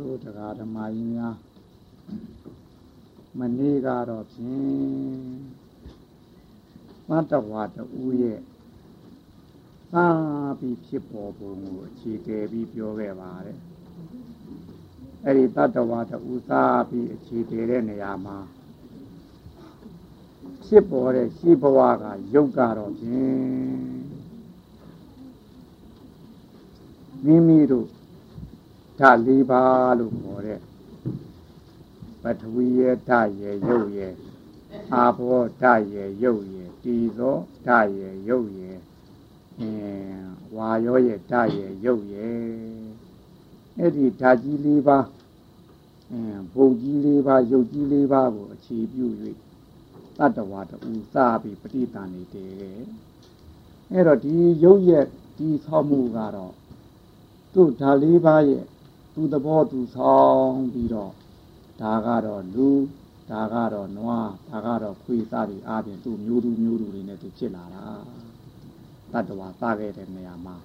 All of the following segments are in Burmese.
တို့တရားဓမ္မကြီးများမနေ့ကတော့ဖြင့်မတ္တဝါတူရဲ့သာပြီးဖြစ်ပေါ်ပုံကိုအခြေတည်ပြီးပြောခဲ့ပါတယ်အဲ့ဒီတတ္တဝါတူသာပြီးအခြေတည်တဲ့နေရာမှာဖြစ်ပေါ်တဲ့ရှိဘဝကယုတ်ကတော့ဖြင့်မိမိတို့ ဓာ၄ပါးလို့ခေါ်တဲ့ပထဝီရဲ့ဓာရဲ့ရုပ်ရဲ့အာဘောဓာရဲ့ရုပ်ရဲ့တီသောဓာရဲ့ရုပ်ရဲ့အင်းဝါရောရဲ့ဓာရဲ့ရုပ်ရဲ့အဲ့ဒီဓာကြီး၄ပါးအင်းဘုံကြီး၄ပါးရုပ်ကြီး၄ပါးကိုအခြေပြု၍တတ္တဝါတူစပြီးပဋိသန္ဓေတည်အဲ့တော့ဒီရုပ်ရဲ့ဒီဆောက်မှုကတော့သူ့ဓာလေးပါးရဲ့ သူသဘောသူဆောင်ပြီးတော့ဒါကတော့လူဒါကတော့နွားဒါကတော့ခွေစားတွေအားဖြင့်သူ့မျိုးသူမျိုးသူတွေနဲ့သူဖြစ်လာတာတတ္တဝါစခဲ့တဲ့နေရာမှာ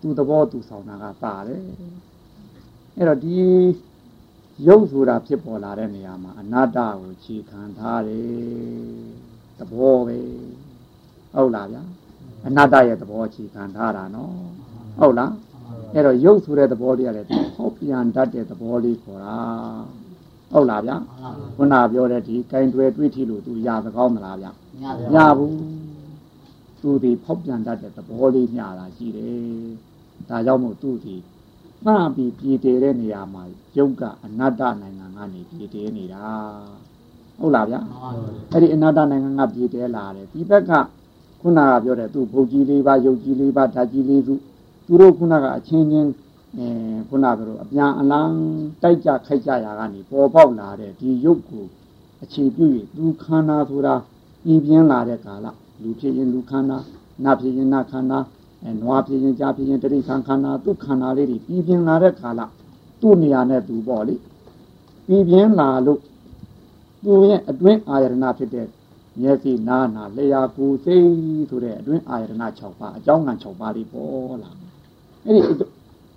သူသဘောသူဆောင်တာကပါတယ်အဲ့တော့ဒီရုပ်ဆိုတာဖြစ်ပေါ်လာတဲ့နေရာမှာအနတ္တကိုခြေခံထားတယ်သဘောပဲဟုတ်လားဗျာအနတ္တရဲ့သဘောခြေခံထားတာနော်ဟုတ်လား အဲ့တော့ရုပ်ဆိုတဲ့သဘောလေးကလည်းဟောပြန်တတ်တဲ့သဘောလေးခေါ်တာဟုတ်လားဗျာခုနပြောတဲ့ဒီကင်တွယ်တွေးထီလို့သူရသကောင်းမလားဗျာမရဘူးသူဒီဖောက်ပြန်တတ်တဲ့သဘောလေးညတာရှိတယ်ဒါကြောင့်မို့သူဒီနှာပြီးပြည်တည်တဲ့နေရာမှာယုတ်ကအနတ္တနိုင်ငံကနေပြည်တည်နေတာဟုတ်လားဗျာအဲ့ဒီအနတ္တနိုင်ငံကပြည်တည်လာတယ်ဒီဘက်ကခုနကပြောတဲ့သူဘုတ်ကြီးလေးပါယုတ်ကြီးလေးပါဓာတ်ကြီးလေးစု သူတို့ခုနကအချင်းချင်းအဲခုနကတော့အပြန်အလန်းတိုက်ကြခိုက်ကြရာကနေပေါ်ပေါက်လာတဲ့ဒီရုပ်ကိုအခြေပြု၍သူခန္ဓာဆိုတာပြည်ပြင်းလာတဲ့ကာလလူဖြစ်ရင်လူခန္ဓာနတ်ဖြစ်ရင်နတ်ခန္ဓာအဲနွားဖြစ်ရင်ကြားဖြစ်ရင်တတိခန္ခန္ဓာသူခန္ဓာလေးတွေပြည်ပြင်းလာတဲ့ကာလသူ့နေရာနဲ့သူပေါ့လေပြည်ပြင်းလာလို့သူရဲ့အတွင်းအာယတနာဖြစ်တဲ့မျက်စိနားနာလျှာကိုယ်စိတ်ဆိုတဲ့အတွင်းအာယတနာ6ပါးအကြောင်းကံ6ပါးလေးပေါ်လာ အဲ့ဒီ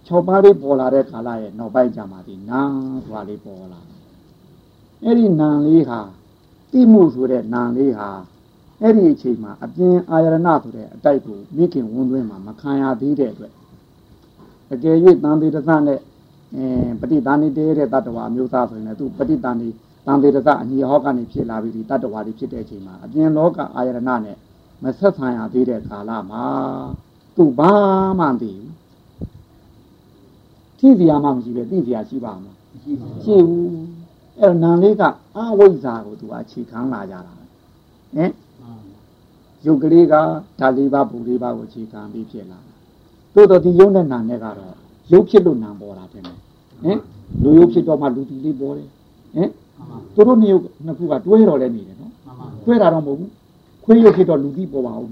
6ပါးလေးပေါ်လာတဲ့ကာလရဲ့နောက်ပိုင်းကျမှဒီနာစွာလေးပေါ်လာအဲ့ဒီနာလေးဟာတိမှုဆိုတဲ့နာလေးဟာအဲ့ဒီအချိန်မှာအပြင်အာရဏဆိုတဲ့အတိုက်ကိုမိခင်ဝန်းသွင်းမှာမခံရသေးတဲ့အတွက်အကယ်၍တန်သေးတသနဲ့အဲပဋိသန္ဓေတဲတဲ့တတ္တဝါမျိုးသားဆိုရင်လည်းသူပဋိသန္ဓေတန်သေးတသအညီဟောကနေဖြစ်လာပြီးဒီတတ္တဝါတွေဖြစ်တဲ့အချိန်မှာအပြင်လောကအာရဏနဲ့မဆက်ဆံရသေးတဲ့ကာလမှာသူဘာမှမသိဘူး သိစရာမှမရှိပဲသိစရာရှိပါမလားရှိဘူးအဲ့တော့နံလေးကအဝိဇ္ဇာကိုသူအခြေခံလာကြတာဟင်ရုပ်ကလေးကဓာလေးပါးပူလေးပါးကိုအခြေခံပြီးဖြစ်လာတာတိုးတော့ဒီရုပ်နဲ့နာနဲ့ကတော့ရုပ်ဖြစ်လို့နာပေါ်တာတဲ့ဟင်လူရုပ်ဖြစ်တော့မှလူတီလေးပေါ်တယ်ဟင်သူတို့နှစ်ယောက်နှစ်ခုကတွဲတော်လဲနေတယ်နော်တွဲတာတော့မဟုတ်ဘူးခွေးရုပ်ဖြစ်တော့လူတီပေါ်ပါဦး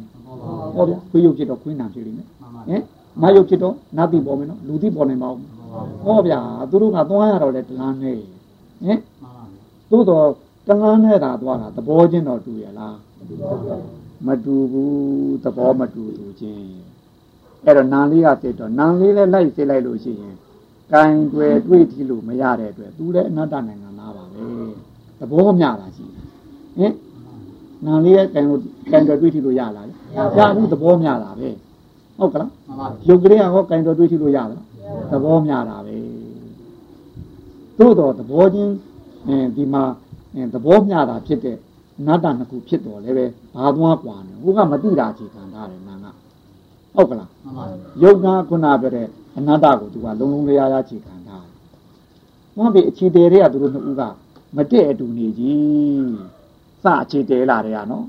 ဟောဗျာခွေးရုပ်ဖြစ်တော့ခွေးနာဖြစ်လိမ့်မယ်ဟင်မရုပ်ဖြစ်တော့နတ်တီပေါ်မယ်နော်လူတီပေါ်နိုင်ပါဦး ဟောဗျာသူတို့ကသွားရတော့လေတလားနဲ့ဟင်သို့တော့တလားနဲ့သာသွားတာသဘောချင်းတော့တူရလားမတူဘူးသဘောမတူသူချင်းအဲ့တော့နာလေးကသိတော့နာလေးလည်းလိုက်သိလိုက်လို့ရှိရင်ကင်ွယ်တွေ့ထီလို့မရတဲ့အတွက်သူလည်းအနတ္တနိုင်ငံသားပါပဲသဘောမျှတာရှိဟင်နာလေးရဲ့ကင်ကင်ွယ်တွေ့ထီလို့ရလားရဘူးသဘောမျှတာပဲဟုတ်ကလားရုပ်ကလေးကဟောကင်ွယ်တွေ့ထီလို့ရလား သဘောမျှတာပဲသို့တော့သဘောချင်းအဲဒီမှာသဘောမျှတာဖြစ်တဲ့နတ္တနှစ်ခုဖြစ်တော်လည်းပဲဘာသွားกว่าနေဟိုကမတိတာအခြေခံထားတယ်နာကဟုတ်ကလားယုတ်ကခုနပြောတဲ့အနတ္တကိုသူကလုံလုံလျားလျားအခြေခံထားတယ်။ဘာဖြစ်အခြေတယ်တွေကသူတို့နှစ်ဦးကမတည့်အတူနေကြီးစအခြေတယ်လာတယ်ကနော်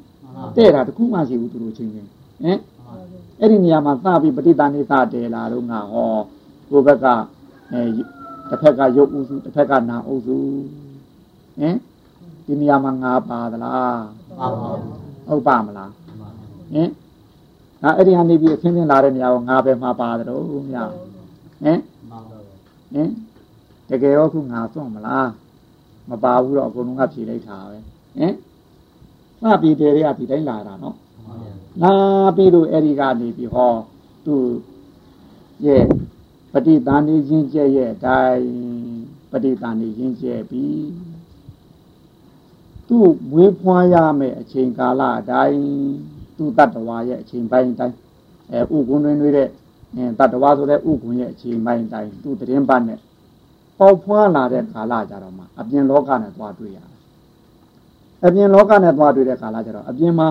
တဲ့တာတခုမှရှိဘူးသူတို့ချင်းချင်းဟင်အဲ့ဒီနေရာမှာစပြီးပဋိသန္ဓေစတယ်လာတော့ငါဟော ကိုဘက်ကအဲတစ်ဖက်ကရုပ်ဥစုတစ်ဖက်ကနာဥစုဟင်ဒီနေရာမှာငါပါသလားဟုတ်ပါမလားဟင်ငါအဲ့ဒီဟာနေပြီးအချင်းချင်းလာတဲ့နေရာကိုငါပဲမှာပါတယ်တော့မြဟင်ဟင်တကယ်တော့ခုငါစွန့်မလားမပါဘူးတော့အကုန်လုံးကဖြေလိုက်တာပဲဟင်စပြီးတယ်တွေကဒီတိုင်းလာတာနော်လာပြီးတော့အဲ့ဒီကနေပြီးဟောသူရဲ့ ပฏิသန္ဓေချင်းကျက်ရဲ့အတိုင်းပဋိသန္ဓေရင်းကျဲပြီသူ့မွေးဖွားရမယ်အချိန်ကာလအတိုင်းသူ့တတ္တဝါရဲ့အချိန်ပိုင်းတိုင်းအဲဥကွန်းတွင်တွေတဲ့တတ္တဝါဆိုတဲ့ဥကွန်းရဲ့အချိန်ပိုင်းတိုင်းသူ့တရင်ပတ်နဲ့ပေါက်ဖွားလာတဲ့ကာလကြတော့မှအပြင်လောကနဲ့သွားတွေ့ရတယ်အပြင်လောကနဲ့သွားတွေ့တဲ့ကာလကြတော့အပြင်မှာ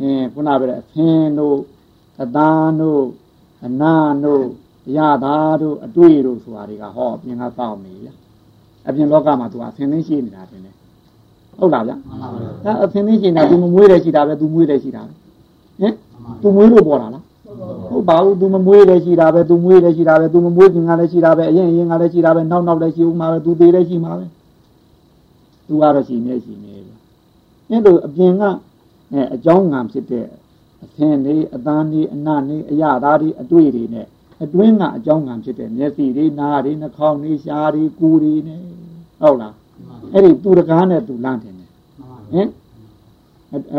အင်းခုနပြောတဲ့အဖင်တို့အသားတို့အနာတို့ ရတာတို့အတွေ့တို့ဆိုတာတွေကဟောအပြင်ကတောက်နေဗျအပြင်လောကမှာသူအသင်သိရှိနေတာတင်တယ်ဟုတ်လားဗျအဲအသင်သိရှိနေတာသူမမွေးတယ်ရှိတာပဲသူမွေးတယ်ရှိတာပဲဟင်သူမွေးလို့ပေါ်လာလားဟုတ်ပါဘူးသူမမွေးတယ်ရှိတာပဲသူမွေးတယ်ရှိတာပဲသူမမွေးခင်ကလည်းရှိတာပဲအရင်အရင်ကလည်းရှိတာပဲနောက်နောက်လည်းရှိဦးမှာပဲသူသေးလည်းရှိမှာပဲသူကတော့ရှိနေရှိနေပဲအဲလိုအပြင်ကအအကြောင်းငံဖြစ်တဲ့အသင်လေးအသားလေးအနလေးအရသားလေးအတွေ့တွေနဲ့ အတွင်းကအကြောင်းငံဖြစ်တဲ့မျက်စိတွေနားတွေနှာခေါင်းတွေရှားတွေကိုယ်တွေနဲ့ဟုတ်လားအဲ့ဒီသူတကားနဲ့သူလန့်တယ်ဟင်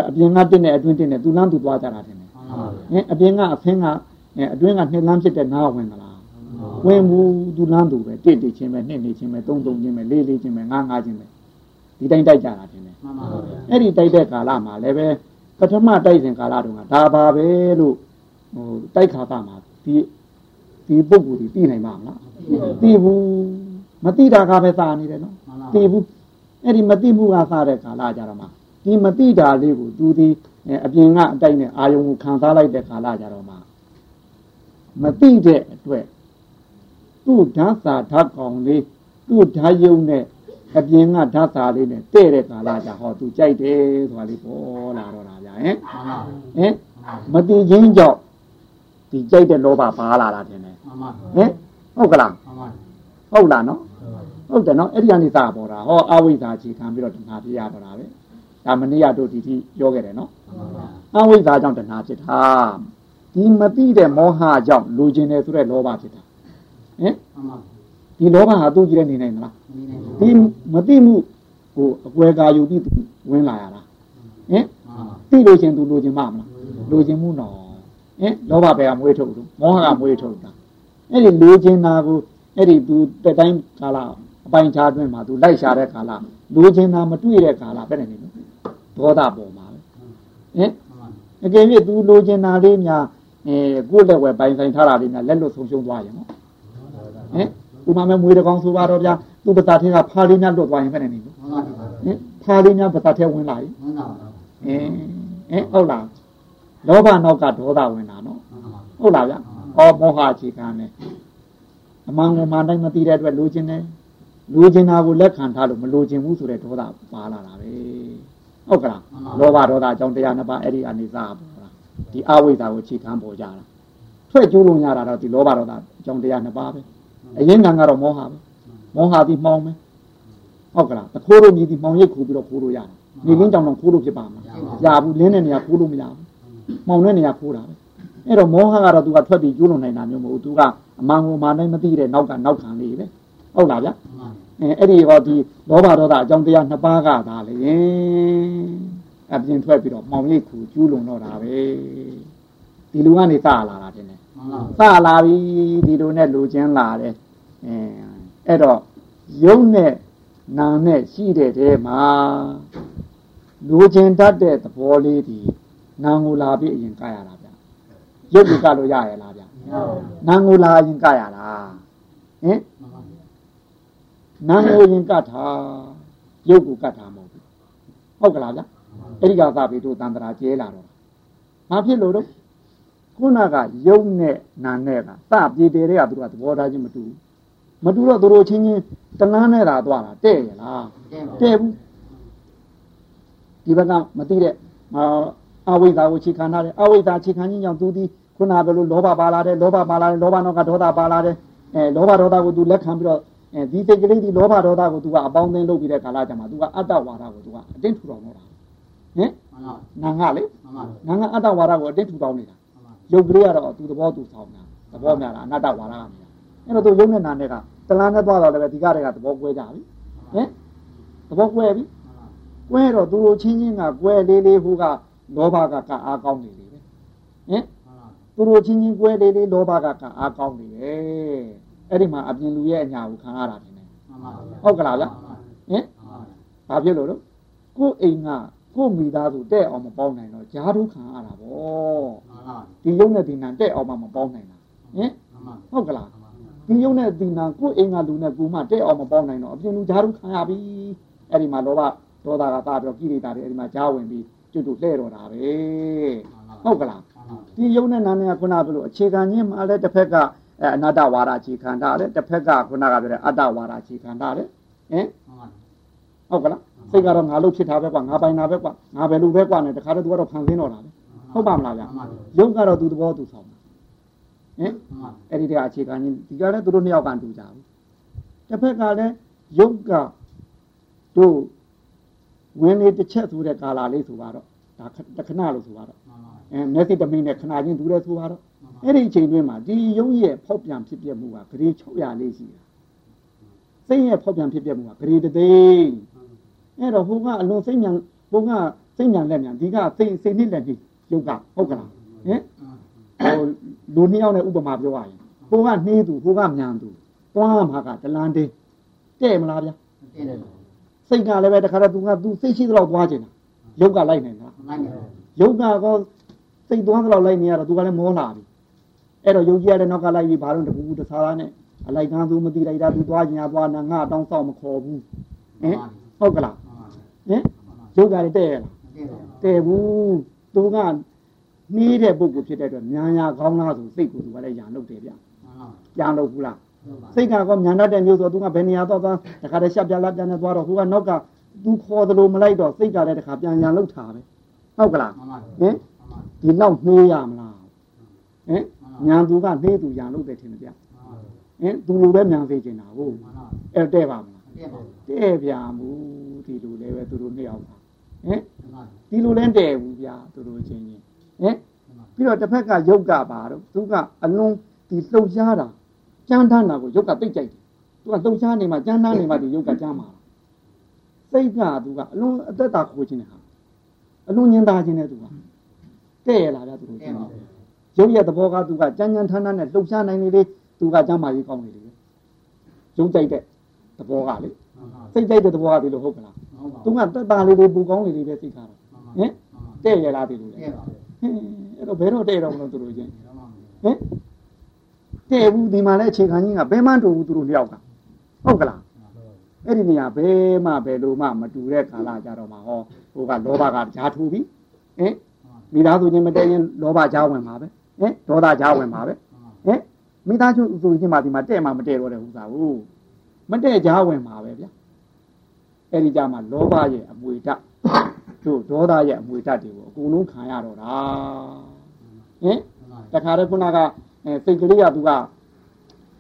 အပြင်ကတင်းနဲ့အတွင်းတင်းနဲ့သူလန့်သူသွားကြတာတယ်ဟင်အပြင်ကအဖင်းကအတွင်းကနှစ်လမ်းဖြစ်တဲ့နားဝင်သလားဝင်ဘူးသူလန့်သူပဲတိတ်တိတ်ချင်းပဲနှစ်နှစ်ချင်းပဲသုံးသုံးချင်းပဲလေးလေးချင်းပဲငါးငါးချင်းပဲဒီတိုင်းတိုက်ကြတာတယ်အဲ့ဒီတိုက်တဲ့ကာလမှာလည်းပဲပထမတိုက်စဉ်ကာလတုန်းကဒါပါပဲလို့ဟိုတိုက်ခါတာမှာဒီ ဒီပုဂ္ဂိုလ်ဒီသိနိုင်မှာမလားသိဘူးမသိတာကပဲသာနေတယ်နော်သိဘူးအဲ့ဒီမသိမှုကစားတဲ့ကာလကြတော့မှဒီမသိတာလေးကိုသူဒီအပြင်ကအတိုက်နဲ့အာယုံကိုခံစားလိုက်တဲ့ကာလကြတော့မှမသိတဲ့အတွက်သူ့ဓာတ်စာဓာတ်ကောင်လေးသူ့ဓာတ်ယုံနဲ့အပြင်ကဓာတ်စာလေးနဲ့တဲ့တဲ့ကာလကြဟောသူကြိုက်တယ်ဆိုတာလေးပေါ်လာတော့တာဗျာဟင်ဟင်မသိချင်းကြောင့်ဒီကြိုက်တဲ့လောဘပါလာတာတင်တယ် ဟင်ဟုတ်ကလားဟုတ်လားနော်ဟုတ်တယ်နော်အဲ့ဒီကနေသာပေါ်တာဟောအဝိဇ္ဇာခြေခံပြီးတော့တဏှာဖြစ်ရတော့တာပဲဒါမနေ့ကတို့ဒီတိပြောခဲ့တယ်နော်အဝိဇ္ဇာကြောင့်တဏှာဖြစ်တာဒီမသိတဲ့မောဟကြောင့်လူကျင်တယ်ဆိုတဲ့လောဘဖြစ်တာဟင်ဒီလောဘဟာသူ့ကြည့်တဲ့နေနိုင်မလားဒီမသိမှုဟိုအကွယ်ကာယူပြီးဝင်လာရတာဟင်သိလို့ချင်းသူလူကျင်မှာမလားလူကျင်မှုနော်ဟင်လောဘပဲကမွေးထုတ်လို့မောဟကမွေးထုတ်တာ အဲ့ဒီလူကျင်တာကိုအဲ့ဒီသူတက်တိုင်းကာလအပိုင်ခြားအတွင်းမှာသူလိုက်ရှာတဲ့ကာလလူကျင်တာမတွေ့တဲ့ကာလပဲနေနေလို့ဒေါသပေါ်မှာပဲဟင်အကယ်၍သူလူကျင်တာလေးများအဲကိုယ့်လက်ဝဲပိုင်ဆိုင်ထားတာလေးများလက်လွတ်ဆုံးရှုံးသွားရင်နော်ဟင်ဥမာမဲ့မွေးတကောင်ဆိုပါတော့ဗျာသူ့ပတာထဲကဖားလေးများလွတ်သွားရင်ပဲနေနေလို့ဟင်ဖားလေးများပတာထဲဝင်လာရင်အင်းအင်းဟုတ်လားလောဘနောက်ကဒေါသဝင်တာနော်ဟုတ်လားဗျ။ အော်မောဟအခြေခံနဲ့အမှန်ကိုမှန်တိုင်းမသိတဲ့အတွက်လိုချင်တယ်။လိုချင်တာကိုလက်ခံထားလို့မလိုချင်ဘူးဆိုတဲ့ဒေါသပါလာတာပဲ။ဟုတ်ကလား။လောဘဒေါသအကြောင်းတရားနှစ်ပါးအဲ့ဒီအနေစားပေါ်တာ။ဒီအဝိဇ္ဇာကိုအခြေခံပေါ်ကြတာ။ထွက်ကျိုးလို့ရတာတော့ဒီလောဘဒေါသအကြောင်းတရားနှစ်ပါးပဲ။အရင်ကကတော့မောဟပဲ။မောဟပြီးမှောင်ပဲ။ဟုတ်ကလား။တခိုးလို့မြည်ပြီးမှောင်ရိပ်ခူပြီးတော့ခိုးလို့ရတယ်။နေလင်းကြောင်တော့ခိုးလို့ဖြစ်ပါမှာ။ရဘူးလင်းတဲ့နေရာခိုးလို့မရဘူး။မှောင်တဲ့နေရာခိုးတာပဲ အဲ့တော့မောဟကတော့သူကထွက်ပြီးကျိုးလွန်နိုင်တာမျိုးမဟုတ်ဘူးသူကအမှန်ကိုမှန်တိုင်းမသိတဲ့နောက်ကနောက်ခံလေးပဲဟုတ်လားဗျအဲအဲ့ဒီဟောဒီလောဘဒေါသအကြောင်းတရားနှစ်ပါးကသာလေအပြင်ထွက်ပြီးတော့မှောင်ရိပ်ခူကျူးလွန်တော့တာပဲဒီလူကနေစလာတာတင်တယ်စလာပြီဒီလိုနဲ့လူချင်းလာတယ်အဲအဲ့တော့ယုံနဲ့နာနဲ့ရှိတဲ့တဲမှာလူချင်းတတ်တဲ့သဘောလေးဒီနာငူလာပြီးအရင်ကရတာ ရုပ်ကိုကလို့ရရလားဗျနာငိုလာရင်ကရလားဟင်နာငိုရင်ကထားရုပ်ကိုကထားမဟုတ်ဘူးဟုတ်ကလားဗျအဲ့ဒီကသာပြီတို့တန်တရာကျဲလာတော့ဘာဖြစ်လို့တော့ခုနကယုံနဲ့နာနဲ့ကစပြေတယ်တဲ့ကသူကသဘောထားချင်းမတူမတူတော့သူတို့ချင်းချင်းတလန်းနဲ့တာသွားတာတဲ့ရလားတဲ့ဘူးဒီဘက်ကမသိတဲ့အဝိဇ္ဇာကိုခြေခံထားတယ်အဝိဇ္ဇာခြေခံခြင်းကြောင့်သူဒီ ခုနကဘယ်လိုလောဘပါလာတယ်လောဘပါလာတယ်လောဘနောက်ကဒေါသပါလာတယ်အဲလောဘဒေါသကိုသူလက်ခံပြီးတော့အဲဒီစိတ်ကလေးဒီလောဘဒေါသကိုသူကအပေါင်းအသင်းလုပ်ပြီးတဲ့ကာလကြမှာသူကအတ္တဝါဒကိုသူကအတင်းထူတော်နေတာဟင်နာငါလေနာငါအတ္တဝါဒကိုအတင်းထူတော်နေတာရုပ်ကလေးကတော့သူသဘောသူဆောင်တာသဘောများတာအနတ္တဝါဒကများအဲ့တော့သူရုပ်နဲ့နာနဲ့ကတလန်းနဲ့သွားတော့လည်းဒီကတွေကသဘောကွဲကြပြီဟင်သဘောကွဲပြီကွဲတော့သူတို့ချင်းချင်းကကွဲလေးလေးဟူကလောဘကကအားကောင်းနေလေပဲဟင် သူတို့ချင်းချင်းကွဲလေးလေးလောဘကကအားကောင်းနေတယ်အဲ့ဒီမှာအပြင်လူရဲ့အညာကိုခံရတာတင်တယ်ဟုတ်ကလားဗျဟင်ဘာဖြစ်လို့တော့ကိုယ်အိမ်ကကိုယ်မိသားစုတဲ့အောင်မပေါင်းနိုင်တော့ဂျားဒုခံရတာဗောဒီယုံနဲ့ဒီနံတဲ့အောင်မှမပေါင်းနိုင်တာဟင်ဟုတ်ကလားဒီယုံနဲ့ဒီနံကိုယ်အိမ်ကလူနဲ့ကူမတဲ့အောင်မပေါင်းနိုင်တော့အပြင်လူဂျားဒုခံရပြီအဲ့ဒီမှာလောဘဒေါသကတာပြီးတော့ကိလေသာတွေအဲ့ဒီမှာကြားဝင်ပြီးကျွတ်တူလှဲ့တော့တာပဲဟုတ်ကလား ဒီယုံနဲ့နာနဲ့ကခုနကပြောလို့အခြေခံချင်းမှလည်းတစ်ဖက်ကအဲအနာတ္တဝါဒအခြေခံထားတယ်တစ်ဖက်ကခုနကပြောတဲ့အတ္တဝါဒအခြေခံထားတယ်ဟင်ဟုတ်ကလားစိတ်ကတော့ငါလို့ဖြစ်တာပဲကွာငါပိုင်တာပဲကွာငါပဲလူပဲကွာနဲ့တခါတော့သူကတော့ဖန်ဆင်းတော့တာပဲဟုတ်ပါမလားဗျယုံကတော့သူသဘောသူဆောင်ဟင်အဲ့ဒီတည်းအခြေခံချင်းဒီကလည်းသူတို့နှစ်ယောက်ကန်တူကြဘူးတစ်ဖက်ကလည်းယုံကတို့ဝင်လေတစ်ချက်ဆိုတဲ့ကာလာလေးဆိုပါတော့ဒါတခဏလို့ဆိုပါတော့ အဲမျက်စိတမင်းနဲ့ခဏချင်းတူတယ်ဆိုပါတော့အဲ့ဒီအချိန်တွင်းမှာဒီယုံရဲ့ဖောက်ပြန်ဖြစ်ပြမှုကဂရေ600လေးရှိတာစိတ်ရဲ့ဖောက်ပြန်ဖြစ်ပြမှုကဂရေတသိန်းအဲ့တော့ဟိုကအလွန်စိတ်မြန်ဟိုကစိတ်မြန်လက်မြန်ဒီကစိတ်စိတ်နှစ်လက်ကြီးယုတ်ကဟုတ်ကလားဟင်ဟိုလူနှစ်ယောက်နဲ့ဥပမာပြောရရင်ဟိုကနှေးသူဟိုကမြန်သူတွားမှာကဒလန်တင်းတဲ့မလားဗျာတဲ့တယ်စိတ်ကလည်းပဲတခါတော့သူကသူစိတ်ရှိသလောက်သွားခြင်းတာယုတ်ကလိုက်နိုင်လားယုတ်ကော စိတ်သွားသလောက်လိုက်နေရတော့သူကလည်းမောလာပြီအဲ့တော့ယုတ်ကြီးရတဲ့နောက်ကလိုက်ပြီးဘာလို့တပူပူတစားသားနဲ့အလိုက်ကန်းသူမတိလိုက်တာသူသွားခြင်းရသွားနာငါတောင်းဆောင်မခေါ်ဘူးဟင်ဟုတ်ကလားဟင်ယုတ်ကလည်းတဲ့ရလားတဲ့ဘူးသူကနှီးတဲ့ပုဂ္ဂိုလ်ဖြစ်တဲ့အတွက်ညာညာကောင်းလားဆိုစိတ်ကိုသူကလည်းညာလုပ်တယ်ဗျညာလုပ်ဘူးလားစိတ်ကတော့မြန်တတ်တဲ့မျိုးဆိုသူကဘယ်နေရာတော့သွားတခါတည်းရှက်ပြလာပြန်နေသွားတော့ဟိုကနောက်ကသူခေါ်သလိုမလိုက်တော့စိတ်ကလည်းတခါပြန်ညာလောက်တာပဲဟုတ်ကလားဟင် ဒီလောက်နှေးရမလားဟင်ညာသူကနှေးသူညာလောက်တယ်ထင်တယ်ဗျဟင်သူလိုပဲမြန်စေချင်တာဟုတ်အဲ့တဲ့ပါမလားတဲ့ဗျာမူဒီလိုလည်းပဲသူတို့နှစ်ယောက်ပါဟင်ဒီလိုလည်းတဲ့ဘူးဗျာသူတို့ချင်းချင်းဟင်ပြီးတော့တစ်ဖက်ကယုတ်ကပါတော့သူကအလုံးဒီလှုပ်ရှားတာကြမ်းတမ်းတာကိုရုပ်ကသိကြိုက်တယ်သူကလှုပ်ရှားနေမှာကြမ်းတမ်းနေမှာဒီရုပ်ကကြမ်းမှာစိတ်ကသူကအလုံးအသက်တာခိုးခြင်းနဲ့ဟာအလုံးညင်သားခြင်းနဲ့သူက တဲ့ရလာတာသူတို့ချင်းရုပ်ရဲ့သဘောကသူကကြမ်းကြမ်းထမ်းထမ်းနဲ့လှုပ်ရှားနိုင်နေလေသူကကြမ်းမာရေးကောင်းနေတယ်ရုပ်ကြိုက်တဲ့သဘောကလေစိတ်ကြိုက်တဲ့သဘောကဒီလိုဟုတ်ကလားသူကတက်တာလေးတွေပူကောင်းလေးတွေပဲစိတ်ကတော့ဟင်တဲ့ရလာတယ်လို့လေဟင်အဲ့တော့ဘယ်တော့တဲ့တော့မလို့သူတို့ချင်းဟင်တဲ့ဘူးဒီမှာလည်းအခြေခံကြီးကဘယ်မှတူဘူးသူတို့လျောက်ကဟုတ်ကလားအဲ့ဒီနေရာဘယ်မှဘယ်လိုမှမတူတဲ့ကာလကြတော့မှဟောဟိုကလောဘကကြားထူပြီဟင် မိသားစုချင်းမတည့်ရင်လောဘကြားဝင်မှာပဲဟင်ဒေါသကြားဝင်မှာပဲဟင်မိသားစုဆိုချင်းမှဒီမှာတဲ့မှမတဲ့တော့တဲ့ဥစ္စာဟုတ်မတဲ့ကြားဝင်မှာပဲဗျာအဲ့ဒီကြမှာလောဘရဲ့အမွေဓာတ်တို့ဒေါသရဲ့အမွေဓာတ်တွေကိုအကုန်လုံးခံရတော့တာဟင်တခါတည်းခုနကအဲစိတ်ကလေးကသူက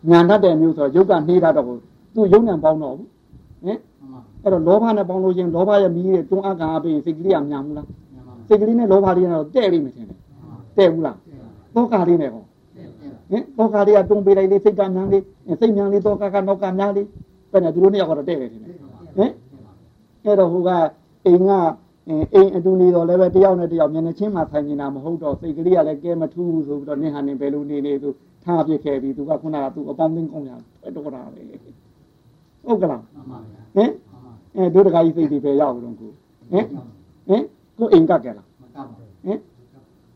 ညာတတ်တဲ့မျိုးဆိုရုပ်ကနှေးတာတော့သူရုပ်နဲ့ပေါင်းတော့ဘူးဟင်အဲ့တော့လောဘနဲ့ပေါင်းလို့ချင်းလောဘရဲ့မီးရဲ့တွန်းအားကအားပေးစိတ်ကလေးကညာဘူးလား စိတ်ကလေးနဲ့လောဘလေးကတော့တဲ့လိမ့်မယ်ထင်တယ်တဲ့ဘူးလားသောကလေးနဲ့ဟောဟင်သောကလေးကတွန်းပေးလိုက်လေစိတ်ကညာလေးစိတ်ညာလေးသောကကနောက်ကညာလေးပဲနဲ့သူတို့နှစ်ယောက်ကတော့တဲ့တယ်ထင်တယ်ဟင်အဲ့တော့ဟိုကအိမ်ကအိမ်အတူနေတော့လည်းပဲတယောက်နဲ့တယောက်မျက်နှာချင်းမှဆိုင်နေတာမဟုတ်တော့စိတ်ကလေးကလည်းကဲမထူးဆိုပြီးတော့နင်းဟာနေဘယ်လိုနေနေသူထားပြခဲ့ပြီးသူကခုနကသူအပေါင်းသိကောင်းရတော့တာပဲဟုတ်ကလားဟင်အဲတို့တခါကြီးစိတ်တွေပဲရောက်တော့ကိုဟင်ဟင် ကိုအိမ်ကကဲလားဟင်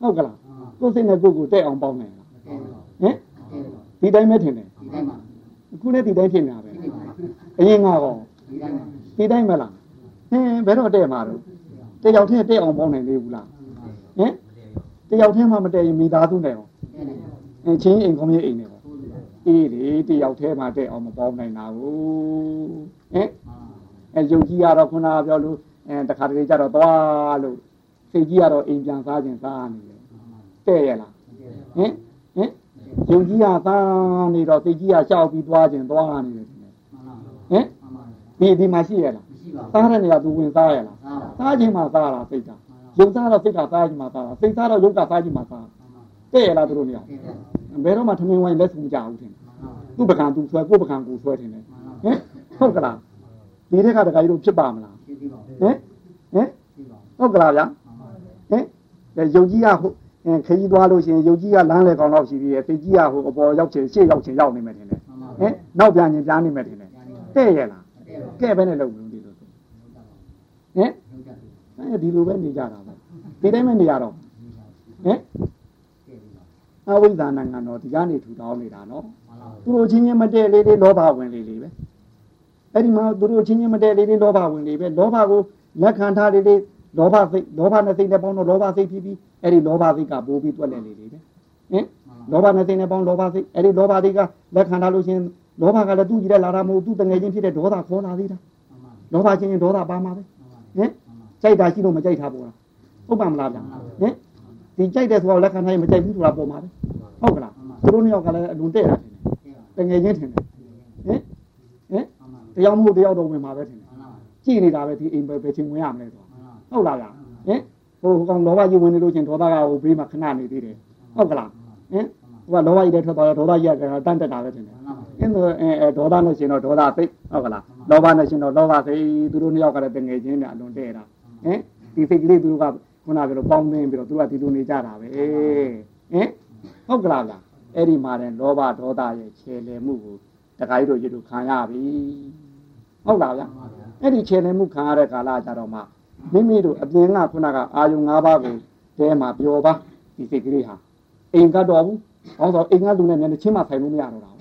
ဟုတ်ကလားကိုစိတ်နဲ့ကိုကိုတဲ့အောင်ပေါင်းနေလားဟင်ဒီတိုင်းပဲထင်တယ်အခုလည်းဒီတိုင်းဖြစ်နေတာပဲအရင်ကတော့ဒီတိုင်းမလားဟင်ဘယ်တော့တဲ့မှာတော့တယောက်တည်းတဲ့အောင်ပေါင်းနိုင်သေးဘူးလားဟင်တယောက်တည်းမှမတည့်ရင်မိသားစုနဲ့ရောအချင်းအိမ်ကောင်းရဲ့အိမ်နဲ့ပေါ့အေးလေတယောက်တည်းမှတဲ့အောင်မပေါင်းနိုင်တာဘူးဟင်အဲယုံကြည်ရတော့ခုနကပြောလို့ အဲတခါတလေကြတော့သွားလို့စိတ်ကြီးကတော့အိမ်ပြန်စားခြင်းစားနေတယ်တဲ့ရလားဟင်ဟင်ယုံကြည်ရသားနေတော့စိတ်ကြီးကရှောက်ပြီးသွားခြင်းသွားနေတယ်ဟင်ဒီဒီမှာရှိရလားစားတဲ့နေရာသူဝင်စားရလားစားခြင်းမှာစားတာစိတ်ကယုံစားတော့စိတ်ကစားခြင်းမှာစားတာစိတ်စားတော့ယုတ်ကစားခြင်းမှာစားတဲ့ရလားသူတို့နေရာဘယ်တော့မှထမင်းဝိုင်းလက်စုကြဘူးထင်သူ့ပကံသူဆွဲကိုယ့်ပကံကိုဆွဲထင်တယ်ဟင်ဟုတ်ကလားဒီတဲ့ကတခါကြီးတို့ဖြစ်ပါမလား ဟင်ဟင်ဟုတ်ကလားဗျာဟင်ယုတ်ကြီးကဟုတ်ခကြီးသွားလို့ရှိရင်ယုတ်ကြီးကလမ်းလေကောင်တော့ရှိပြီးရဲ့စိတ်ကြီးကဟိုအပေါ်ရောက်ချင်ရှေ့ရောက်ချင်ရောက်နေမယ်ထင်တယ်ဟင်နောက်ပြန်ရင်ပြန်နေမယ်ထင်တယ်ဟတဲ့ရလားကဲပဲနဲ့လုပ်လို့ဒီလိုဟင်အဲဒီလိုပဲနေကြတာပဲဒီတိုင်းပဲနေရတော့ဟင်အဝိဇ္ဇာနိုင်ငံတော်ဒီကနေထူထောင်နေတာနော်သူတို့ချင်းချင်းမတည့်လေးလေးလောဘဝင်လေးလေးပဲ အဲ့ဒီမှာသူတို့ချင်းချင်းမတည့်လေးလေးလောဘဝင်လေးပဲလောဘကိုလက်ခံထားလေးလေးလောဘစိတ်လောဘနဲ့စိတ်နဲ့ပေါင်းတော့လောဘစိတ်ဖြစ်ပြီးအဲ့ဒီလောဘစိတ်ကပိုးပြီးတွက်လက်လေးလေးပဲဟင်လောဘနဲ့စိတ်နဲ့ပေါင်းလောဘစိတ်အဲ့ဒီလောဘစိတ်ကလက်ခံထားလို့ရှင်လောဘကလည်းသူ့ကြည့်တဲ့လာတာမဟုတ်သူ့တငယ်ချင်းဖြစ်တဲ့ဒေါသခေါ်လာသေးတာလောဘချင်းချင်းဒေါသပါမှာပဲဟင်ကြိုက်တာရှိလို့မကြိုက်တာပေါ့လားဟုတ်ပါမလားဗျဟင်ဒီကြိုက်တဲ့ဆိုတော့လက်ခံထားရင်မကြိုက်ဘူးဆိုတာပေါ်မှာပဲဟုတ်ကလားသူတို့နှစ်ယောက်ကလည်းအလွန်တဲ့တာထင်တယ်တငယ်ချင်းထင်တယ်ဟင်ဟင် တရားမဟုတ်တရားတော့ဝင်မှာပဲထင်တယ်ကြည့်နေတာပဲဒီအိမ်ပဲပဲချင်းဝင်ရမလဲဆိုဟုတ်လားဗျဟင်ဟိုကောင်လောဘကြီးဝင်နေလို့ချင်းဒေါသကဟိုဘေးမှာခဏနေသေးတယ်ဟုတ်ကလားဟင်ဟိုကလောဘကြီးတဲ့ထွက်သွားတော့ဒေါသကြီးကတန်းတက်တာပဲထင်တယ်အင်းတော့အဲဒေါသနဲ့ရှင်တော့ဒေါသစိတ်ဟုတ်ကလားလောဘနဲ့ရှင်တော့လောဘစိတ်သူတို့နှစ်ယောက်ကလည်းတငယ်ချင်းနဲ့အလွန်တဲ့တာဟင်ဒီစိတ်ကလေးသူတို့ကခုနကပြောပေါင်းသိမ်းပြီးတော့သူကဒီလိုနေကြတာပဲဟင်ဟုတ်ကလားဗျအဲ့ဒီမှာတဲ့လောဘဒေါသရဲ့ခြေလည်မှုကိုတခါကြီးတို့ရတို့ခံရပြီ ဟုတ်လားဗျအဲ့ဒီခြေလည်မှုခံရတဲ့ကာလကြတော့မှမိမိတို့အပြင်ကခုနကအာယုံ၅ပါးကိုတဲမှာပြောပါဒီစိတ်ကလေးဟာအိမ်ကတော့ဘူးဟောတော့အိမ်ကလူနဲ့မျက်နှာချင်းမှဆိုင်လို့မရတော့တာ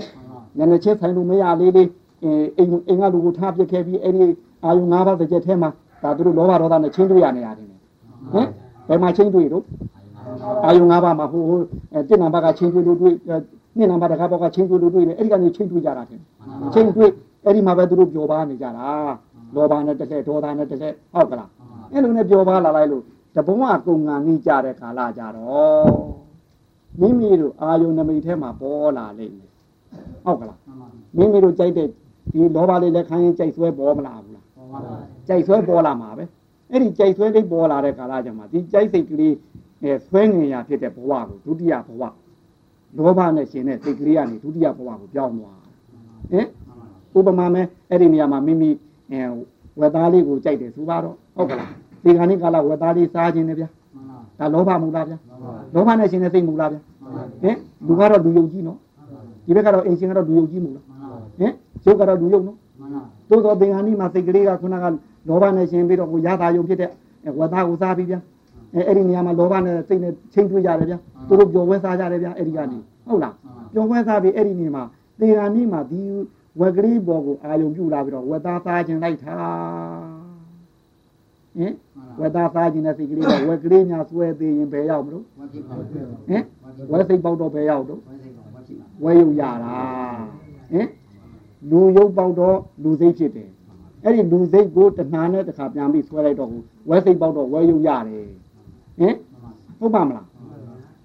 မျက်နှာချင်းဆိုင်လို့မရလေးလေးအိမ်အိမ်ကလူကိုထားပြစ်ခဲ့ပြီးအဲ့ဒီအာယုံ၅ပါးတစ်ချက်ထဲမှာဒါသူတို့လောဘဒေါသနဲ့ချင်းတွေ့ရနေရတယ်ဟင်ဘယ်မှာချင်းတွေ့တော့အာယုံ၅ပါးမှာဟိုဟိုတစ်နံပါတ်ကချင်းတွေ့လို့တွေ့နှစ်နံပါတ်တကားဘောက်ကချင်းတွေ့လို့တွေ့တယ်အဲ့ဒီကနေချင်းတွေ့ကြတာတင်ချင်းတွေ့ အဲ့ဒီမှာပဲသူတို့ပျော်ပါနေကြတာလောဘနဲ့တစ်ဆက်ဒေါသနဲ့တစ်ဆက်ဟုတ်ကလားအဲ့လိုနဲ့ပျော်ပါလာလိုက်လို့တဘုံကကုံငံကြီးကြတဲ့ခါလာကြတော့မိမိတို့အာယုံနမိတ်ထဲမှာပေါ်လာလိမ့်မယ်ဟုတ်ကလားမိမိတို့ကြိုက်တဲ့ဒီလောဘလေးလည်းခိုင်းရင်ကြိုက်ဆွဲပေါ်မလာဘူးလားကြိုက်ဆွဲပေါ်လာမှာပဲအဲ့ဒီကြိုက်ဆွဲလေးပေါ်လာတဲ့ကာလကြမှာဒီကြိုက်စိတ်ကလေးအဲဆွဲငင်ရဖြစ်တဲ့ဘဝကိုဒုတိယဘဝလောဘနဲ့ရှင်တဲ့စိတ်ကလေးကနေဒုတိယဘဝကိုပြောင်းသွားဟင် ဥပမာမဲ့အဲ့ဒီနေရာမှာမိမိအဲဝက်သားလေးကိုကြိုက်တယ်ဆိုပါတော့ဟုတ်ကလားဒီခါနေ့ကာလဝက်သားလေးစားခြင်းနဲ့ဗျာဒါလောဘမူလားဗျာလောဘနဲ့ရှင်တဲ့စိတ်မူလားဗျာဟင်လူကတော့လူယုံကြည်နော်ဒီဘက်ကတော့အင်ရှင်ကတော့လူယုံကြည်မူလားဟင်ရုပ်ကတော့လူယုံနော်သို့သောသင်္ဃာနီမှာစိတ်ကလေးကခုနကလောဘနဲ့ရှင်ပြီးတော့ကိုရတာယုံဖြစ်တဲ့ဝက်သားကိုစားပြီးဗျာအဲအဲ့ဒီနေရာမှာလောဘနဲ့စိတ်နဲ့ချိန်ထွေးကြတယ်ဗျာသူတို့ပျော်ဝဲစားကြတယ်ဗျာအဲ့ဒီကနေဟုတ်လားပျော်ဝဲစားပြီးအဲ့ဒီနေမှာသင်္ဃာနီမှာဒီ ဝက်ကလေးပေါ်ကိုအာယုံပြုလာပြီးတော့ဝက်သားစားခြင်းလိုက်တာဟင်ဝက်သားစားခြင်းနဲ့စိတ်ကလေးကဝက်ကလေးများဆွဲသေးရင်ဘယ်ရောက်မလို့ဟင်ဝက်စိတ်ပေါက်တော့ဘယ်ရောက်တော့ဝဲယုံရတာဟင်လူယုံပေါက်တော့လူစိတ်ဖြစ်တယ်အဲ့ဒီလူစိတ်ကိုတဏှာနဲ့တစ်ခါပြန်ပြီးဆွဲလိုက်တော့ဝဲစိတ်ပေါက်တော့ဝဲယုံရတယ်ဟင်ဟုတ်ပါမလား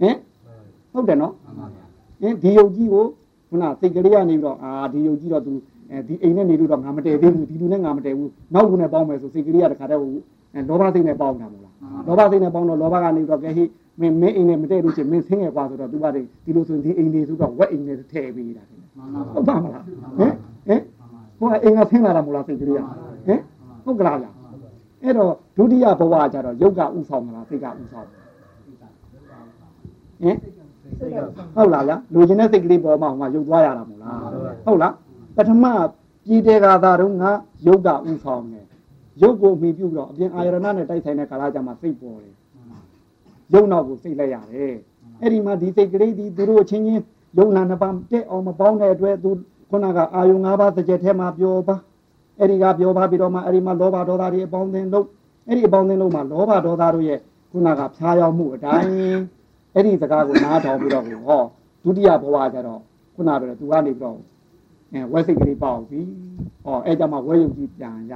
ဟင်ဟုတ်တယ်နော်ဟင်ဒီယုတ်ကြီးကို ခုနစိတ်ကလေးကနေပြီးတော့အာဒီယုတ်ကြီးတော့သူအဲဒီအိမ်နဲ့နေလို့တော့ငါမတည်သေးဘူးဒီလူနဲ့ငါမတည်ဘူးနောက်ခုနဲ့ပေါင်းမယ်ဆိုစိတ်ကလေးကတခါတည်းဟိုလောဘစိတ်နဲ့ပေါင်းတာမဟုတ်လားလောဘစိတ်နဲ့ပေါင်းတော့လောဘကနေတော့ကဲဟိမင်းမင်းအိမ်နဲ့မတည့်လို့ချင်းမင်းဆင်းရဲกว่าဆိုတော့သူကဒီလိုဆိုရင်ဒီအိမ်လေးဆိုတော့ဝက်အိမ်နဲ့ထည့်ပေးတာဟုတ်ပါမလားဟင်ဟင်ဟိုအိမ်ကဆင်းလာတာမဟုတ်လားစိတ်ကလေးကဟင်ဟုတ်ကလားဗျအဲ့တော့ဒုတိယဘဝကျတော့ယုတ်ကဥဆောင်မလားစိတ်ကဥဆောင်ဟင် ဟုတ်လားဗျလူချင်းတဲ့စိတ်ကလေးပေါ်မှာဟိုမှာယုတ်သွားရတာမဟုတ်လားဟုတ်လားပထမပြည်တေကာသာတော့ငါယုတ်ကဥဆောင်တယ်ရုပ်ကိုမှီပြုပြီးတော့အပြင်အာယရဏနဲ့တိုက်ဆိုင်တဲ့ကာလကြမှာစိတ်ပေါ်တယ်ရုပ်နောက်ကိုစိတ်လိုက်ရတယ်အဲ့ဒီမှာဒီစိတ်ကလေးဒီသူတို့ချင်းချင်းယုံနာနှစ်ပါးတက်အောင်မပေါင်းတဲ့အတွက်သူခုနကအာယုံ၅ပါးတစ်ချက်ထဲမှာပြောပါအဲ့ဒီကပြောပါပြီးတော့မှအဲ့ဒီမှာလောဘဒေါသတွေအပေါင်းအသင်းလုံးအဲ့ဒီအပေါင်းအသင်းလုံးမှာလောဘဒေါသတို့ရဲ့ခုနကဖြားရောက်မှုအတိုင်း အဲ့ဒီစကားကိုနားထောင်ပြီးတော့ဟောဒုတိယဘဝကျတော့ခုနကတော့သူကနေပြီးတော့အဲဝက်စိတ်ကလေးပေါက်ပြီဟောအဲ့ကြမှာဝဲယုံကြီးပြန်ရ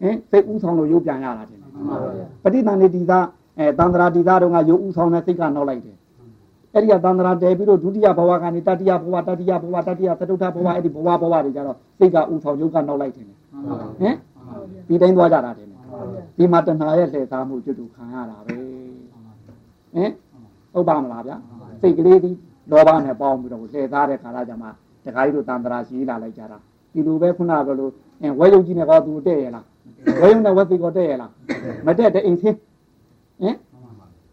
ဟင်စိတ်ဥဆောင်လို့ရုပ်ပြန်ရတာတင်ပဋိသန္ဓေတိသာအဲတန္တရာတိသာတို့ကရုပ်ဥဆောင်တဲ့စိတ်ကနောက်လိုက်တယ်အဲ့ဒီကတန္တရာတဲပြီးတော့ဒုတိယဘဝကနေတတိယဘဝတတိယဘဝတတိယသတုထဘဝအဲ့ဒီဘဝဘဝတွေကြတော့စိတ်ကဥဆောင်ရုပ်ကနောက်လိုက်တယ်ဟင်ဒီတိုင်းသွားကြတာတင်ဒီမှာတဏှာရဲ့လှည့်စားမှုကျွတ်တူခံရတာပဲဟင် ဟုတ်ပါမလားဗျာစိတ်ကလေးဒီလောဘနဲ့ပေါင်းပြီးတော့လှည့်စားတဲ့ခါလာကြမှာတခါကြီးတို့တန္တရာရှိလာလိုက်ကြတာဒီလိုပဲခုနကလိုဝဲယုတ်ကြီးနဲ့ကောသူတဲ့ရလားဝဲယုံနဲ့ဝက်သိကောတဲ့ရလားမတဲ့တဲ့အိမ်သင်းဟင်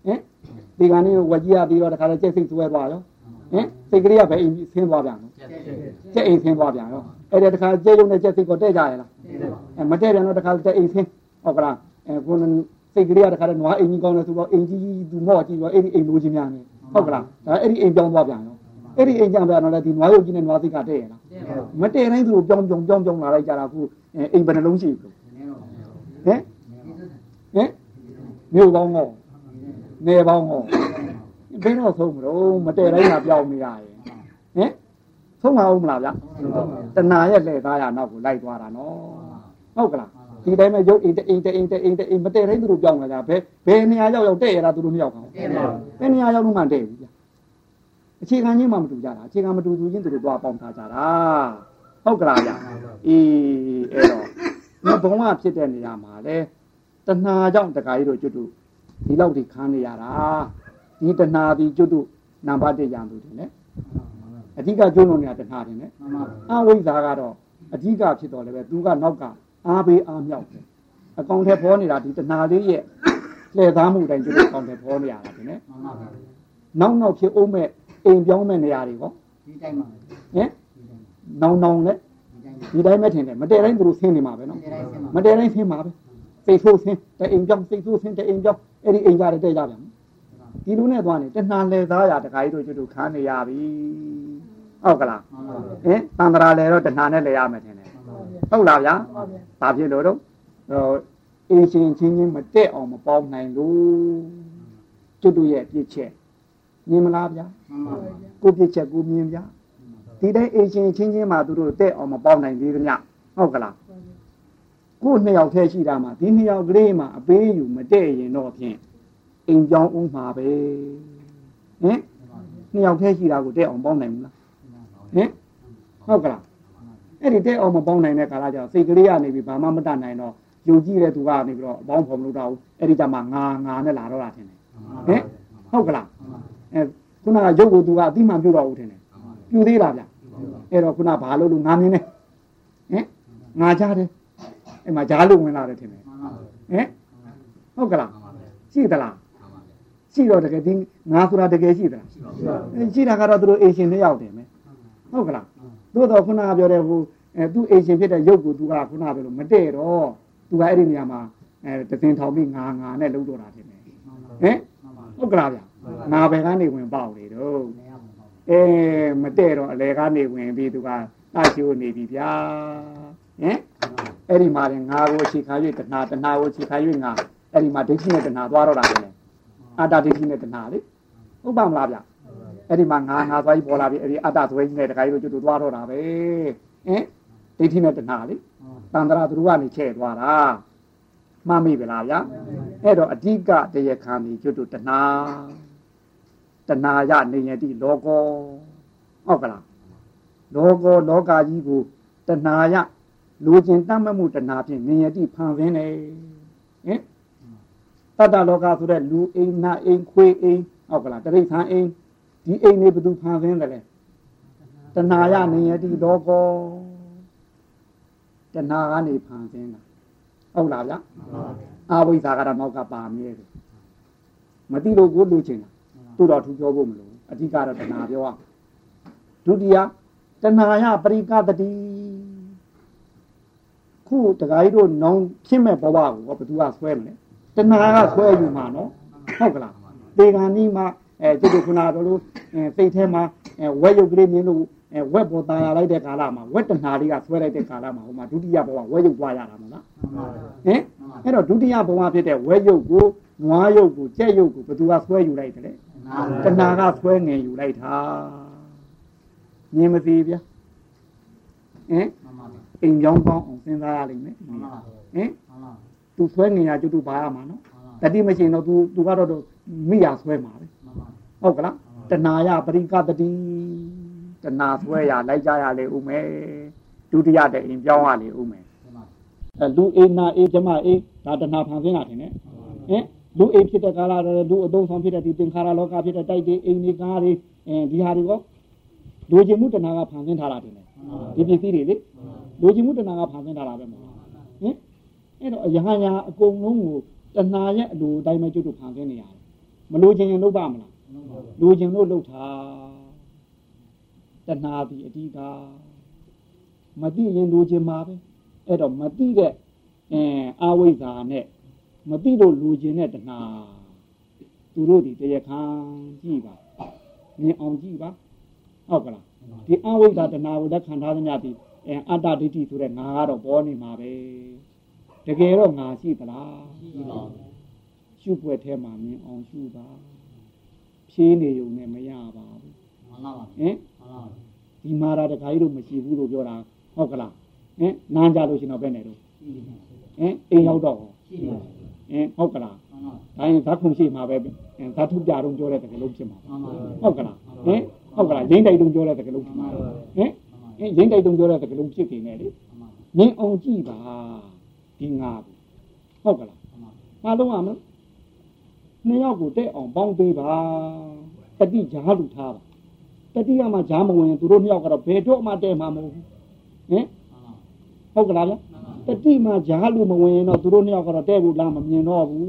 ဟင်ဒီကနေ့ဝကြီးရပြီးတော့တခါလဲကျက်စိတ်ဆွဲသွားရောဟင်စိတ်ကလေးကပဲအိမ်ဆင်းသွားပြန်နော်ကျက်အိမ်ဆင်းသွားပြန်ရောအဲ့ဒါတခါကျဲလုံးနဲ့ကျက်စိတ်ကိုတဲ့ကြရလားအဲမတဲ့ပြန်တော့တခါကျက်အိမ်ဆင်းဟုတ်ကလားအဲကို စိတ်ကလေးကတခါတော့နွားအိမ်ကြီးကောင်းတယ်ဆိုတော့အိမ်ကြီးသူမော့ကြည့်တော့အဲ့ဒီအိမ်လိုချင်များနေဟုတ်ကလားဒါအဲ့ဒီအိမ်ပြောင်းသွားပြန်ရောအဲ့ဒီအိမ်ကြောင်ပြန်တော့လေဒီနွားရုပ်ကြီးနဲ့နွားစိတ်ကတဲ့ရလားမတဲ့တိုင်းသူ့ကိုပြောင်းပြောင်းပြောင်းပြောင်းလာလိုက်ကြတာခုအိမ်ဘယ်နှလုံးရှိဘူးဟင်ဟင်မြို့ပေါင်းတော့နေပေါင်းတော့ဘယ်တော့ဆုံးမလို့မတဲ့တိုင်းကပြောင်းနေရရဲ့ဟင်ဆုံးမအောင်မလားဗျာတဏှာရဲ့လက်သားရနောက်ကိုလိုက်သွားတာနော်ဟုတ်ကလား ဒီတိုင်းမဲ့ရုပ်အိမ်တအိမ်တအိမ်တအိမ်တအိမ်မတဲ့တိုင်းသူတို့ပြောင်းလာကြဘယ်ဘယ်နေရာရောက်ရောက်တဲ့ရတာသူတို့မရောက်ဘူးဘယ်နေရာရောက်လို့မှတဲ့ဘူးဗျာအခြေခံချင်းမှမတူကြတာအခြေခံမတူသူချင်းသူတို့သွားပေါင်းထားကြတာဟုတ်ကလားဗျာအေးအဲ့တော့ဒီဘုံကဖြစ်တဲ့နေရာမှာလေတဏှာကြောင့်တခါကြီးတို့ကျွတ်တို့ဒီလောက်ထိခန်းနေရတာဒီတဏှာဒီကျွတ်တို့နံပါတ်1ရံသူတယ်လေအဓိကကျွန်းလုံးနေတာတဏှာတယ်လေအဝိဇ္ဇာကတော့အဓိကဖြစ်တော်လည်းပဲသူကနောက်က အားပေးအားမြောက်တယ်အကောင်ထဲပေါ်နေတာဒီတဏှာလေးရဲ့လှည့်သားမှုတိုင်းကျွတ်တို့အကောင်ထဲပေါ်နေရတာတယ်လေနောက်နောက်ဖြစ်အောင်မဲ့အိမ်ပြောင်းမဲ့နေရာတွေဟောဒီတိုင်းပါဟင်နောင်နောင်နဲ့ဒီတိုင်းပဲထင်တယ်မတည့်တိုင်းသူတို့ဆင်းနေမှာပဲနော်မတည့်တိုင်းဆင်းမှာပဲစိတ်ဆိုးဆင်းတအိမ်ပြောင်းစိတ်ဆိုးဆင်းတအိမ်ပြောင်းအဲ့ဒီအိမ်ကြတဲ့တဲ့ကြပြန်ဒီလိုနဲ့သွားနေတဏှာလဲသားရတခါကြီးတို့ကျွတ်တို့ခန်းနေရပြီဟုတ်ကလားဟင်တန်ត្រာလဲတော့တဏှာနဲ့လဲရမယ်ထင်တယ် ဟုတ်လားဗျာဘာဖြစ်လို့တော့အင်းရှင်ချင်းချင်းမတက်အောင်မပေါင်းနိုင်လို့ကျွတ်တို့ရဲ့ပြစ်ချက်မြင်မလားဗျာကိုပြစ်ချက်ကိုမြင်ဗျာဒီတိုင်းအင်းရှင်ချင်းချင်းမှသူတို့တက်အောင်မပေါင်းနိုင်သေးကြညဟုတ်ကလားကိုနှစ်ယောက်ထဲရှိတာမှဒီနှစ်ယောက်ကလေးမှအပေးอยู่မတဲ့ရင်တော့ဖြင့်အိမ်ကြောင်းဦးမှာပဲဟင်နှစ်ယောက်ထဲရှိတာကိုတဲ့အောင်ပေါင်းနိုင်မလားဟင်ဟုတ်ကလား အဲ့ဒီတဲ့အောင်မပေါင်းနိုင်တဲ့ကာလကျတော့စိတ်ကလေးကနေပြီးဘာမှမတတ်နိုင်တော့ယုံကြည်တဲ့သူကနေပြီးတော့အပေါင်းဖော်မလို့တော့အဲ့ဒီကြမှာငါငါနဲ့လာတော့တာထင်တယ်ဟင်ဟုတ်ကလားအဲခုနကရုပ်ကိုသူကအတိမှန်ပြုတော့ဦးထင်တယ်ပြုသေးလားဗျအဲ့တော့ခုနဘာလို့လို့ငါမြင်နေဟင်ငါကြားတယ်အဲ့မှာဂျားလို့ဝင်လာတယ်ထင်တယ်ဟင်ဟုတ်ကလားရှိသလားရှိတော့တကယ်ဒီငါဆိုတာတကယ်ရှိသလားရှိတာကတော့သူတို့အေရှင်နှစ်ယောက်တယ်မယ်ဟုတ်ကလား သို့တော့ခုနကပြောတဲ့ဟိုအဲသူအေရှင်ဖြစ်တဲ့ရုပ်ကိုသူကခုနပြောလို့မတည့်တော့သူကအဲ့ဒီနေရာမှာအဲတသင်ထောင်ပြီးငါငါနဲ့လှုပ်တော့တာထင်တယ်ဟင်ဟုတ်ကလားဗျငါဘယ်ကနေဝင်ပေါက်နေတော့အဲမတည့်တော့အလေကနေဝင်ပြီးသူကတချိုးနေပြီဗျာဟင်အဲ့ဒီမှာငါကိုအခြေခံ၍တဏှာတဏှာကိုအခြေခံ၍ငါအဲ့ဒီမှာဒိဋ္ဌိနဲ့တဏှာသွားတော့တာလေအတ္တဒိဋ္ဌိနဲ့တဏှာလေဟုတ်ပါမလားဗျ အဲ့ဒီမှာငါငါသွားပြီးပေါ်လာပြီအဲ့ဒီအတ္တသွေးကြီးနဲ့တခါကြီးတို့ကျွတ်သွားတော့တာပဲဟင်ဒိဋ္ဌိနဲ့တဏှာလေတန်ត្រာသူတို့ကနေချဲ့သွားတာမှတ်မိပြီလားဗျအဲ့တော့အဓိကတရားခံပြီးကျွတ်တို့တဏှာတဏှာရနေယတိလောကောဟုတ်ကလားလောကောလောကကြီးကိုတဏှာရလူကျင်တတ်မှတ်မှုတဏှာဖြင့်နေယတိဖန်ဆင်းတယ်ဟင်တတ္တလောကဆိုတဲ့လူအိမ်နာအိမ်ခွေးအိမ်ဟုတ်ကလားတရိษံအိမ် ဒီအိမ်နေဘသူဖန်ဆင်းတယ်လဲတဏှာရနေယတိလောကောတဏှာကနေဖန်ဆင်းတာဟုတ်လားဗျအာဝိဇ္ဇာကတော့နောက်ကပါမြဲတယ်မသိလို့ကိုလူချင်တာသူ့တော်ထူပြောဖို့မလိုအဓိကတော့တဏှာပြောရဒုတိယတဏှာယပရိကတတိခုတခါကြီးတို့နောင်ဖြစ်မဲ့ဘဝကိုဘယ်သူကဆွဲမလဲတဏှာကဆွဲอยู่မှာနော်ဟုတ်ကလားဒေဂန်ဒီမှာ အဲသူတို့ခုနကတော့စိတ်ထဲမှာဝက်ရုပ်ကလေးမြင်လို့ဝက်ပေါ်တာရလိုက်တဲ့ကာလမှာဝက်တဏှာလေးကဆွဲလိုက်တဲ့ကာလမှာဟိုမှာဒုတိယဘဝဝက်ရုပ်ပွားရတာမဟုတ်လားဟင်အဲ့တော့ဒုတိယဘဝဖြစ်တဲ့ဝက်ရုပ်ကိုနွားရုပ်ကိုကြက်ရုပ်ကိုဘယ်သူကဆွဲယူလိုက်တယ်လဲတဏှာကဆွဲငင်ယူလိုက်တာမြင်မသိဗျာဟင်အိမ်ကြောင်းကောင်းအောင်စဉ်းစားရလိမ့်မယ်ဟင်သူဆွဲငင်ရကျွတ်ဘာရမှာနော်တတိမရှိရင်တော့ तू तू ကတော့မိရဆွဲမှာပဲ ဟုတ်ကလားတဏှာယပရိကတတိတဏှာဆွဲရလိုက်ကြရလေဦးမယ်ဒုတိယတဲ့အိမ်ပြောင်းရလေဦးမယ်အဲလူအိမ်နာအိမ်ဓမ္မအိမ်ဒါတဏှာဖန်ဆင်းတာထင်တယ်ဟင်လူအိမ်ဖြစ်တဲ့ကာလတော့လူအသုံးဆောင်ဖြစ်တဲ့ဒီသင်္ခါရလောကဖြစ်တဲ့တိုက်တွေအိမ်တွေကားတွေအဲဒီဟာတွေကလူကျင်မှုတဏှာကဖန်ဆင်းထားတာတင်တယ်ဒီပစ္စည်းတွေလေလူကျင်မှုတဏှာကဖန်ဆင်းထားတာပဲမဟုတ်ဟင်အဲ့တော့ယဟန်ညာအကုန်လုံးကိုတဏှာရဲ့အလိုအတိုင်းပဲကျွတ်တို့ဖန်ဆင်းနေရတယ်မလိုချင်ရင်လုပ်ပါမလား လိုချင်လို့လုပ်တာတဏှာဒီအဓိကမသိရင်လိုချင်မှာပဲအဲ့တော့မသိတဲ့အင်းအဝိဇ္ဇာနဲ့မသိလို့လိုချင်တဲ့တဏှာသူတို့ဒီတရားခံကြည့်ပါမြင်အောင်ကြည့်ပါဟုတ်ကလားဒီအဝိဇ္ဇာတဏှာကိုလက်ခံထားသမျှဒီအဲအတ္တဒိဋ္ဌိဆိုတဲ့ငါကတော့ပေါ်နေမှာပဲတကယ်တော့ငါရှိသလားရှိပါဘူးရှုွက်ထဲမှာမြင်အောင်ရှုပါ ဖြေးနေုံနဲ့မရပါဘူးမှန်ပါပါဟင်ဒီမာရာတခါကြီးတို့မရှိဘူးလို့ပြောတာဟုတ်ကလားဟင်နန်းကြလို့ရှင်တော့ပဲနေတော့ဟင်အိမ်ရောက်တော့ဟင်ဟုတ်ကလားဒါရင်ဇတ်ခုံရှိမှာပဲဇတ်ထုပြတော့ပြောတဲ့တကယ်လို့ဖြစ်မှာဟုတ်ကလားဟင်ဟုတ်ကလားရင်းတိုက်တုံပြောတဲ့တကယ်လို့ဖြစ်မှာဟင်ဟင်ရင်းတိုက်တုံပြောတဲ့တကယ်လို့ဖြစ်နေတယ်လေမြင်အောင်ကြည့်ပါဒီငါဟုတ်ကလားမလုံးရမလား နှစ်ယောက်ကိုတဲ့အောင်ပေါင်းပေးပါတတိကြားလူထားပါတတိယမှာကြားမဝင်သူတို့နှစ်ယောက်ကတော့ဘယ်တော့မှတဲ့မှာမဟုတ်ဘူးဟင်ဟုတ်ကလားဗျတတိမှာကြားလူမဝင်တော့သူတို့နှစ်ယောက်ကတော့တဲ့ဘူးလားမမြင်တော့ဘူး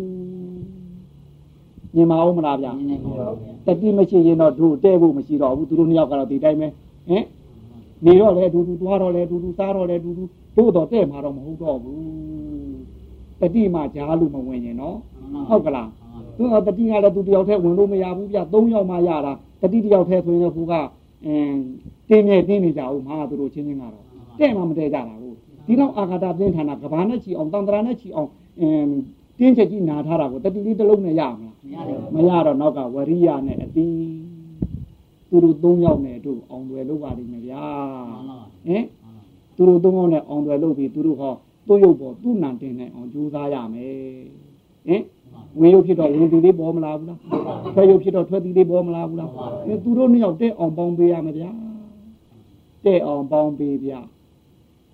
မြင်မအောင်မလားဗျတတိမရှိရင်တော့သူတဲ့ဖို့မရှိတော့ဘူးသူတို့နှစ်ယောက်ကတော့ဒီတိုင်းပဲဟင်နေတော့လေဒူဒူသွားတော့လေဒူဒူစားတော့လေဒူဒူတို့တော့တဲ့မှာတော့မဟုတ်တော့ဘူးတတိမှာကြားလူမဝင်ရင်နော်ဟုတ်ကလား သူကတတိကလည်းသူတယောက်တည်းဝင်လို့မရဘူးဗျ၃ယောက်မှရတာတတိတယောက်တည်းဆိုရင်ဟိုကအင်းတင်းနေတင်းနေကြဦးမှာသူတို့ချင်းချင်းကတော့တဲ့မှမတဲ့ကြတာဘူးဒီတော့အာဃာတပြင်းထန်တာကဘာနဲ့ချီအောင်တန်တရာနဲ့ချီအောင်အင်းတင်းချက်ကြီးနာထားတာကိုတတိလေးတစ်လုံးနဲ့ရမလားမရတော့နောက်ကဝရိယနဲ့အတိသူတို့၃ယောက်နဲ့တို့အောင်ွယ်လုပ်ပါလိမ့်မယ်ဗျာဟင်သူတို့၃ယောက်နဲ့အောင်ွယ်လုပ်ပြီးသူတို့ဟောသူ့ရုပ်ပေါ်သူ့နံတင်နိုင်အောင်ကြိုးစားရမယ်ဟင် ဝေရုပ်ဖြစ်တော့ဝင်သူလေးပေါ်မလာဘူးလားဆွဲရုပ်ဖြစ်တော့ထွက်သူလေးပေါ်မလာဘူးလားအဲသူတို့နှစ်ယောက်တဲ့အောင်ပေါင်းပေးရမယ်ဗျာတဲ့အောင်ပေါင်းပေးဗျာ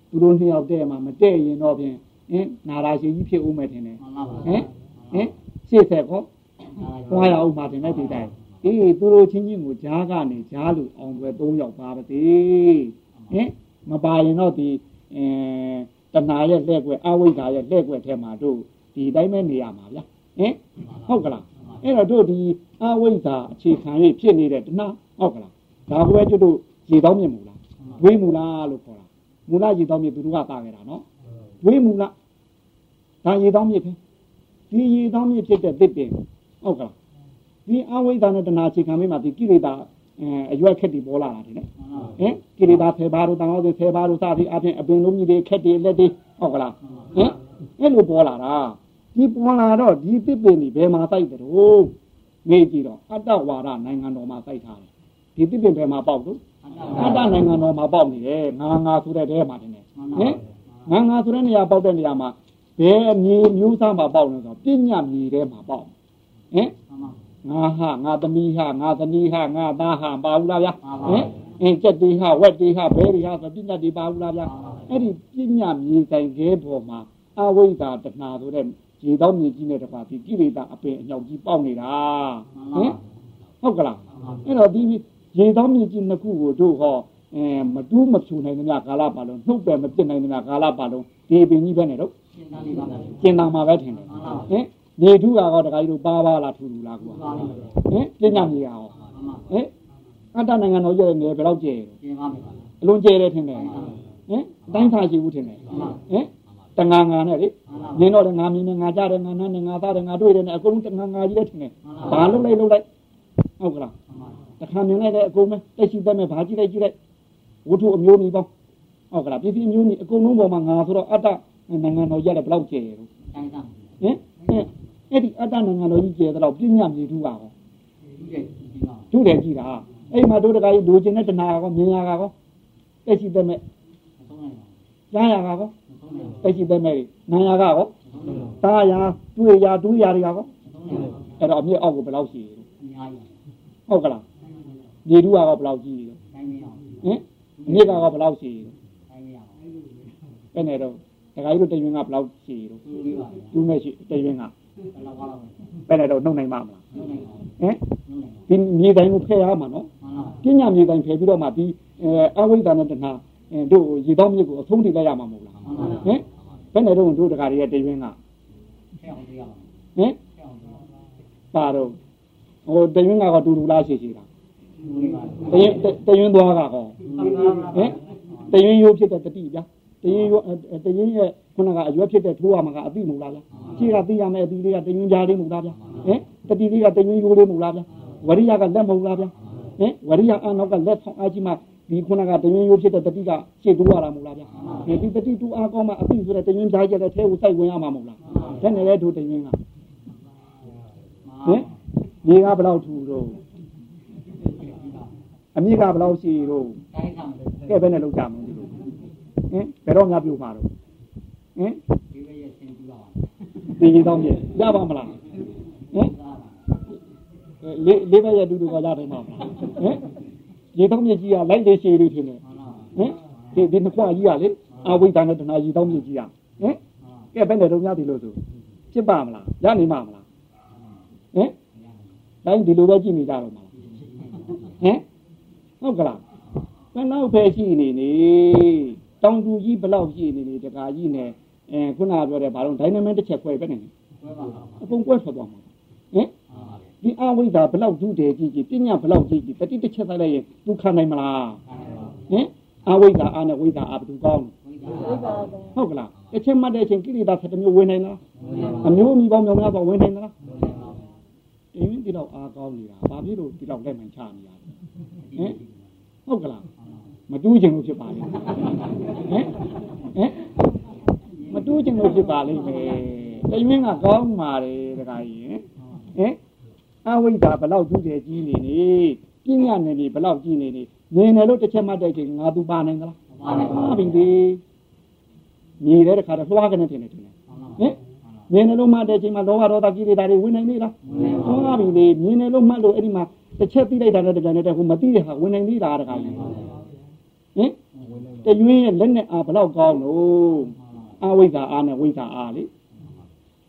သူတို့နှစ်ယောက်တဲ့မှာမတဲ့ရင်တော့ဖြင့်ဟင်နာရာရှိကြီးဖြစ်ဦးမယ်ထင်တယ်ဟင်ဟင်ရှေ့ဆက်ကောသွားရအောင်မှာတင်တဲ့ဒီတိုင်းအေးသူတို့ချင်းချင်းကိုဂျားကနေဂျားလူအောင်ွယ်၃ယောက်ပါပါသေးဟင်မပါရင်တော့ဒီအဲတဏှာရဲ့လက်ွက်အဝိဇ္ဇာရဲ့လက်ွက်ထဲမှာတို့ဒီတိုင်းပဲနေရမှာဗျာ ဟင်ဟုတ်ကလားအဲ့တော့တို့ဒီအဝိဇ္ဇာအခြေခံရဖြစ်နေတဲ့တဏှာဟုတ်ကလားဒါကိုပဲကျွတ်တို့ရေတောင်းမြင်မူလားဝေးမူလားလို့ခေါ်တာမူလရေတောင်းမြင်သူတို့ကပါခဲ့တာနော်ဝေးမူလားဒါရေတောင်းမြစ်ဖြစ်ဒီရေတောင်းမြစ်ဖြစ်တဲ့တစ်ပင်ဟုတ်ကလားဒီအဝိဇ္ဇာနဲ့တဏှာအခြေခံမိမှာဒီကိလေသာအရွက်ခက်တီပေါ်လာတာဒီနဲ့ဟင်ကိလေသာဖေပါတို့တန်ဟောတွေဖေပါတို့စသည်အပြင်အပင်လုံးကြီးတွေခက်တွေလက်တွေဟုတ်ကလားဟင်အဲ့လိုပေါ်လာတာ ဒီပေါ်လာတော့ဒီတစ်ပင်ဒီဘယ်မှာစိုက်တယ်တော့ငေးကြည့်တော့အတ္တဝါဒနိုင်ငံတော်မှာစိုက်ထားတယ်ဒီတစ်ပင်ဘယ်မှာပေါက်တော့အတ္တနိုင်ငံတော်မှာပေါက်နေတယ်ငါငါဆိုတဲ့တဲမှာတင်တယ်ဟင်ငါငါဆိုတဲ့နေရာပေါက်တဲ့နေရာမှာဘယ်မြေမျိုးစားမှာပေါက်လဲဆိုတော့ပညာမြေထဲမှာပေါက်ဟင်ငါဟာငါသမီးဟာငါသမီးဟာငါသားဟာပါဘူးလားဗျာဟင်အင်းကြက်တီဟာဝက်တီဟာဘဲရီဟာဆိုပညာတီပါဘူးလားဗျာအဲ့ဒီပညာမြေတိုင်ခဲပေါ်မှာအဝိဇ္ဇာတဏှာဆိုတဲ့ ရေတောင်းမြေကြီးနဲ့တပါးဒီကိလေသာအပင်အညောက်ကြီးပေါက်နေတာဟင်ဟုတ်ကလားအဲ့တော့ဒီရေတောင်းမြေကြီးနှစ်ခုကိုတို့ဟောအဲမတူးမဖြူနိုင်တဲ့ကာလပါလုံးနှုတ်ပယ်မပြစ်နိုင်တဲ့ကာလပါလုံးဒီပင်ကြီးပဲနဲ့တော့ကျင်နာမှာပဲထင်တယ်ဟင်နေထုကတော့တခါကြီးတို့ပါပါလားထူထူလားကွာဟင်ပညာမြေရောဟင်အတ္တနိုင်ငံတော်ရဲ့ငယ်ဘယ်တော့ကျဲအလွန်ကျဲတယ်ထင်တယ်ဟင်အတိုင်းထားရှိဘူးထင်တယ်ဟင် တငါငါနဲ့လေနင်းတော့လည်းငါမြင်နေငါကြတယ်ငါနားနေငါသားတယ်ငါတွေ့တယ်နဲ့အကုန်တငါငါကြီးလည်းထင်တယ်ဘာလုပ်လိုက်လုပ်လိုက်ဟုတ်ကလားတခါမြင်လိုက်တဲ့အကုန်ပဲတက်ရှိတဲ့မဲ့ဘာကြည့်လိုက်ကြည့်လိုက်ဝတ္ထုအမျိုးမျိုးပေါင်းဟုတ်ကလားပြည်ပြည်မျိုးမျိုးအကုန်လုံးပေါ်မှာငါဆိုတော့အတ္တနိုင်ငံတော်ရဲ့ဘယ်လောက်ကျဲရောဟင်အဲ့ဒီအတ္တနိုင်ငံတော်ကြီးကျဲတော့ပြညာမြေထုပါဟောထုတယ်ကြည့်တာအဲ့မှာတို့တခါကြီးလိုချင်တဲ့တဏှာကောမြင်ရတာကောတက်ရှိတဲ့မဲ့ကြားရတာကော တက်ရှိတဲ့မဲ့နာရကကောတားရတွေ့ရဒူးရတွေကကောအဲ့တော့အမြင့်အောက်ကိုဘယ်လောက်ရှိလဲဟုတ်ကလားမြေထုကတော့ဘယ်လောက်ကြီးလဲဟင်အမြင့်ကတော့ဘယ်လောက်ရှိလဲအဲ့နဲ့တော့တခါကြီးတို့တရွင်ကဘယ်လောက်ရှိလဲဒူးမဲ့ရှိတရွင်ကပဲနဲ့တော့နှုတ်နိုင်မှာမလားဟင်ဒီမြေတိုင်းကိုဖယ်ရမှာနော်ပညာမြေတိုင်းဖယ်ပြီးတော့မှဒီအဝိဇ္ဇာနဲ့တဏှာ တို့ရေတောင်းမြစ်ကိုအဆုံးထိလိုက်ရမှာမဟုတ်လားဟင်ဘယ်နဲ့တော့တို့တကားတွေကတရွင်းကဟင်ပါတော့ဟိုတရွင်းကတော့တူတူလားရှိရှိတာတရင်တရင်သွားကဟောဟင်တရင်ရိုးဖြစ်တဲ့တတိဗျာတရင်ရိုးတရင်ရဲ့ခုနကအရွက်ဖြစ်တဲ့ထိုးရမှာကအတိမဟုတ်လားဗျာခြေကသိရမယ်အတိလေးကတရင်ကြားလေးမဟုတ်လားဗျာဟင်တတိလေးကတရင်ရိုးလေးမဟုတ်လားဗျာဝရိယကလက်မဟုတ်လားဗျာဟင်ဝရိယအနောက်ကလက်ဆောင်အားကြီးမှ ဒီခုနကတရင်ရိုးဖြစ်တဲ့တတိကရှေ့တိုးရတာမဟုတ်လားဗျာဒီတတိတူအားကောင်းမှအတိဆိုတဲ့တရင်ကြားကျတဲ့ထဲကိုစိုက်ဝင်ရမှာမဟုတ်လားဒါနဲ့လေထိုးတရင်ကဟင်ဒီကဘယ်လောက်ထူတော့အမြင့်ကဘယ်လောက်ရှိတော့ကဲဘယ်နဲ့လောက်ကြမလဲဒီလိုဟင်ဘယ်တော့ငါပြုတ်မှာတော့ဟင်ဒီကြီးတော့မြေရပါမလားဟင်လေးလေးဘက်ရတူတူကရတယ်မှာဟင် ရေတော့မြေကြီးကလိုက်လေရှည်လို့ထင်တယ်ဟင်ဒီဒီနှစ်ခွကြီးကလေအဝိဒါနဲ့တနာရေတော့မြေကြီးကဟင်ကဲဘယ်နဲ့တော့များဒီလိုဆိုဖြစ်ပါမလားရနေမှာမလားဟင်တိုင်းဒီလိုပဲကြည့်နေကြတော့မှာဟင်ဟုတ်ကလားဘယ်နောက်ပဲရှိနေနေတောင်သူကြီးဘလောက်ရှိနေနေတကာကြီးနဲ့အဲခုနပြောတဲ့ဘာလို့ဒိုင်နမစ်တစ်ချက်ခွဲပဲနေအကုန်ကွဲထွက်သွားမှာဟင် ဒီအဝိဇ္ဇာဘလောက်ဒုတယ်ကြီးကြီးပညာဘလောက်ကြီးကြီးတတိတစ်ချက်လိုက်ရင်သူခံနိုင်မလားဟင်အဝိဇ္ဇာအာနဲ့ဝိဇ္ဇာအာဘယ်သူကောင်းဟုတ်ကလားတစ်ချက်မှတ်တဲ့အချိန်ကိရိတာဆက်တစ်မျိုးဝင်နိုင်လားအမျိုးအမီပေါင်းမြောင်များစွာဝင်နိုင်လားဒီရင်ဒီတော့အားကောင်းနေတာဘာဖြစ်လို့ဒီတော့လက်မှန်ချနေရလဲဟင်ဟုတ်ကလားမတူးချင်လို့ဖြစ်ပါလိမ့်မယ်ဟင်ဟင်မတူးချင်လို့ဖြစ်ပါလိမ့်မယ်တရွင်းကကောင်းပါလေတခါကြီးဟင် အဝိဇ္ဇာဘလောက်တူးတယ်ကြီးနေနေပညာနယ်နေဘလောက်ကြီးနေနေနေတယ်လို့တစ်ချက်မှတ်တဲ့ချိန်ငါသူပါနိုင်သလားပါနိုင်ပါပြီဒီမြေတဲ့တခါတော့လွှားကနေတင်နေတယ်ဟင်မြင်တယ်လို့မှတ်တဲ့ချိန်မှာလောဘဒေါသကိလေသာတွေဝင်နိုင်နေလားဟုတ်ပါပြီလေမြင်တယ်လို့မှတ်လို့အဲ့ဒီမှာတစ်ချက်သိလိုက်တာနဲ့တကယ်နဲ့ဟိုမသိတဲ့ဟာဝင်နိုင်သေးတာတခါကြီးဟင်တရွင်းရဲ့လက်နဲ့အာဘလောက်ကောင်းလို့အဝိဇ္ဇာအာနဲ့ဝိဇ္ဇာအာလေ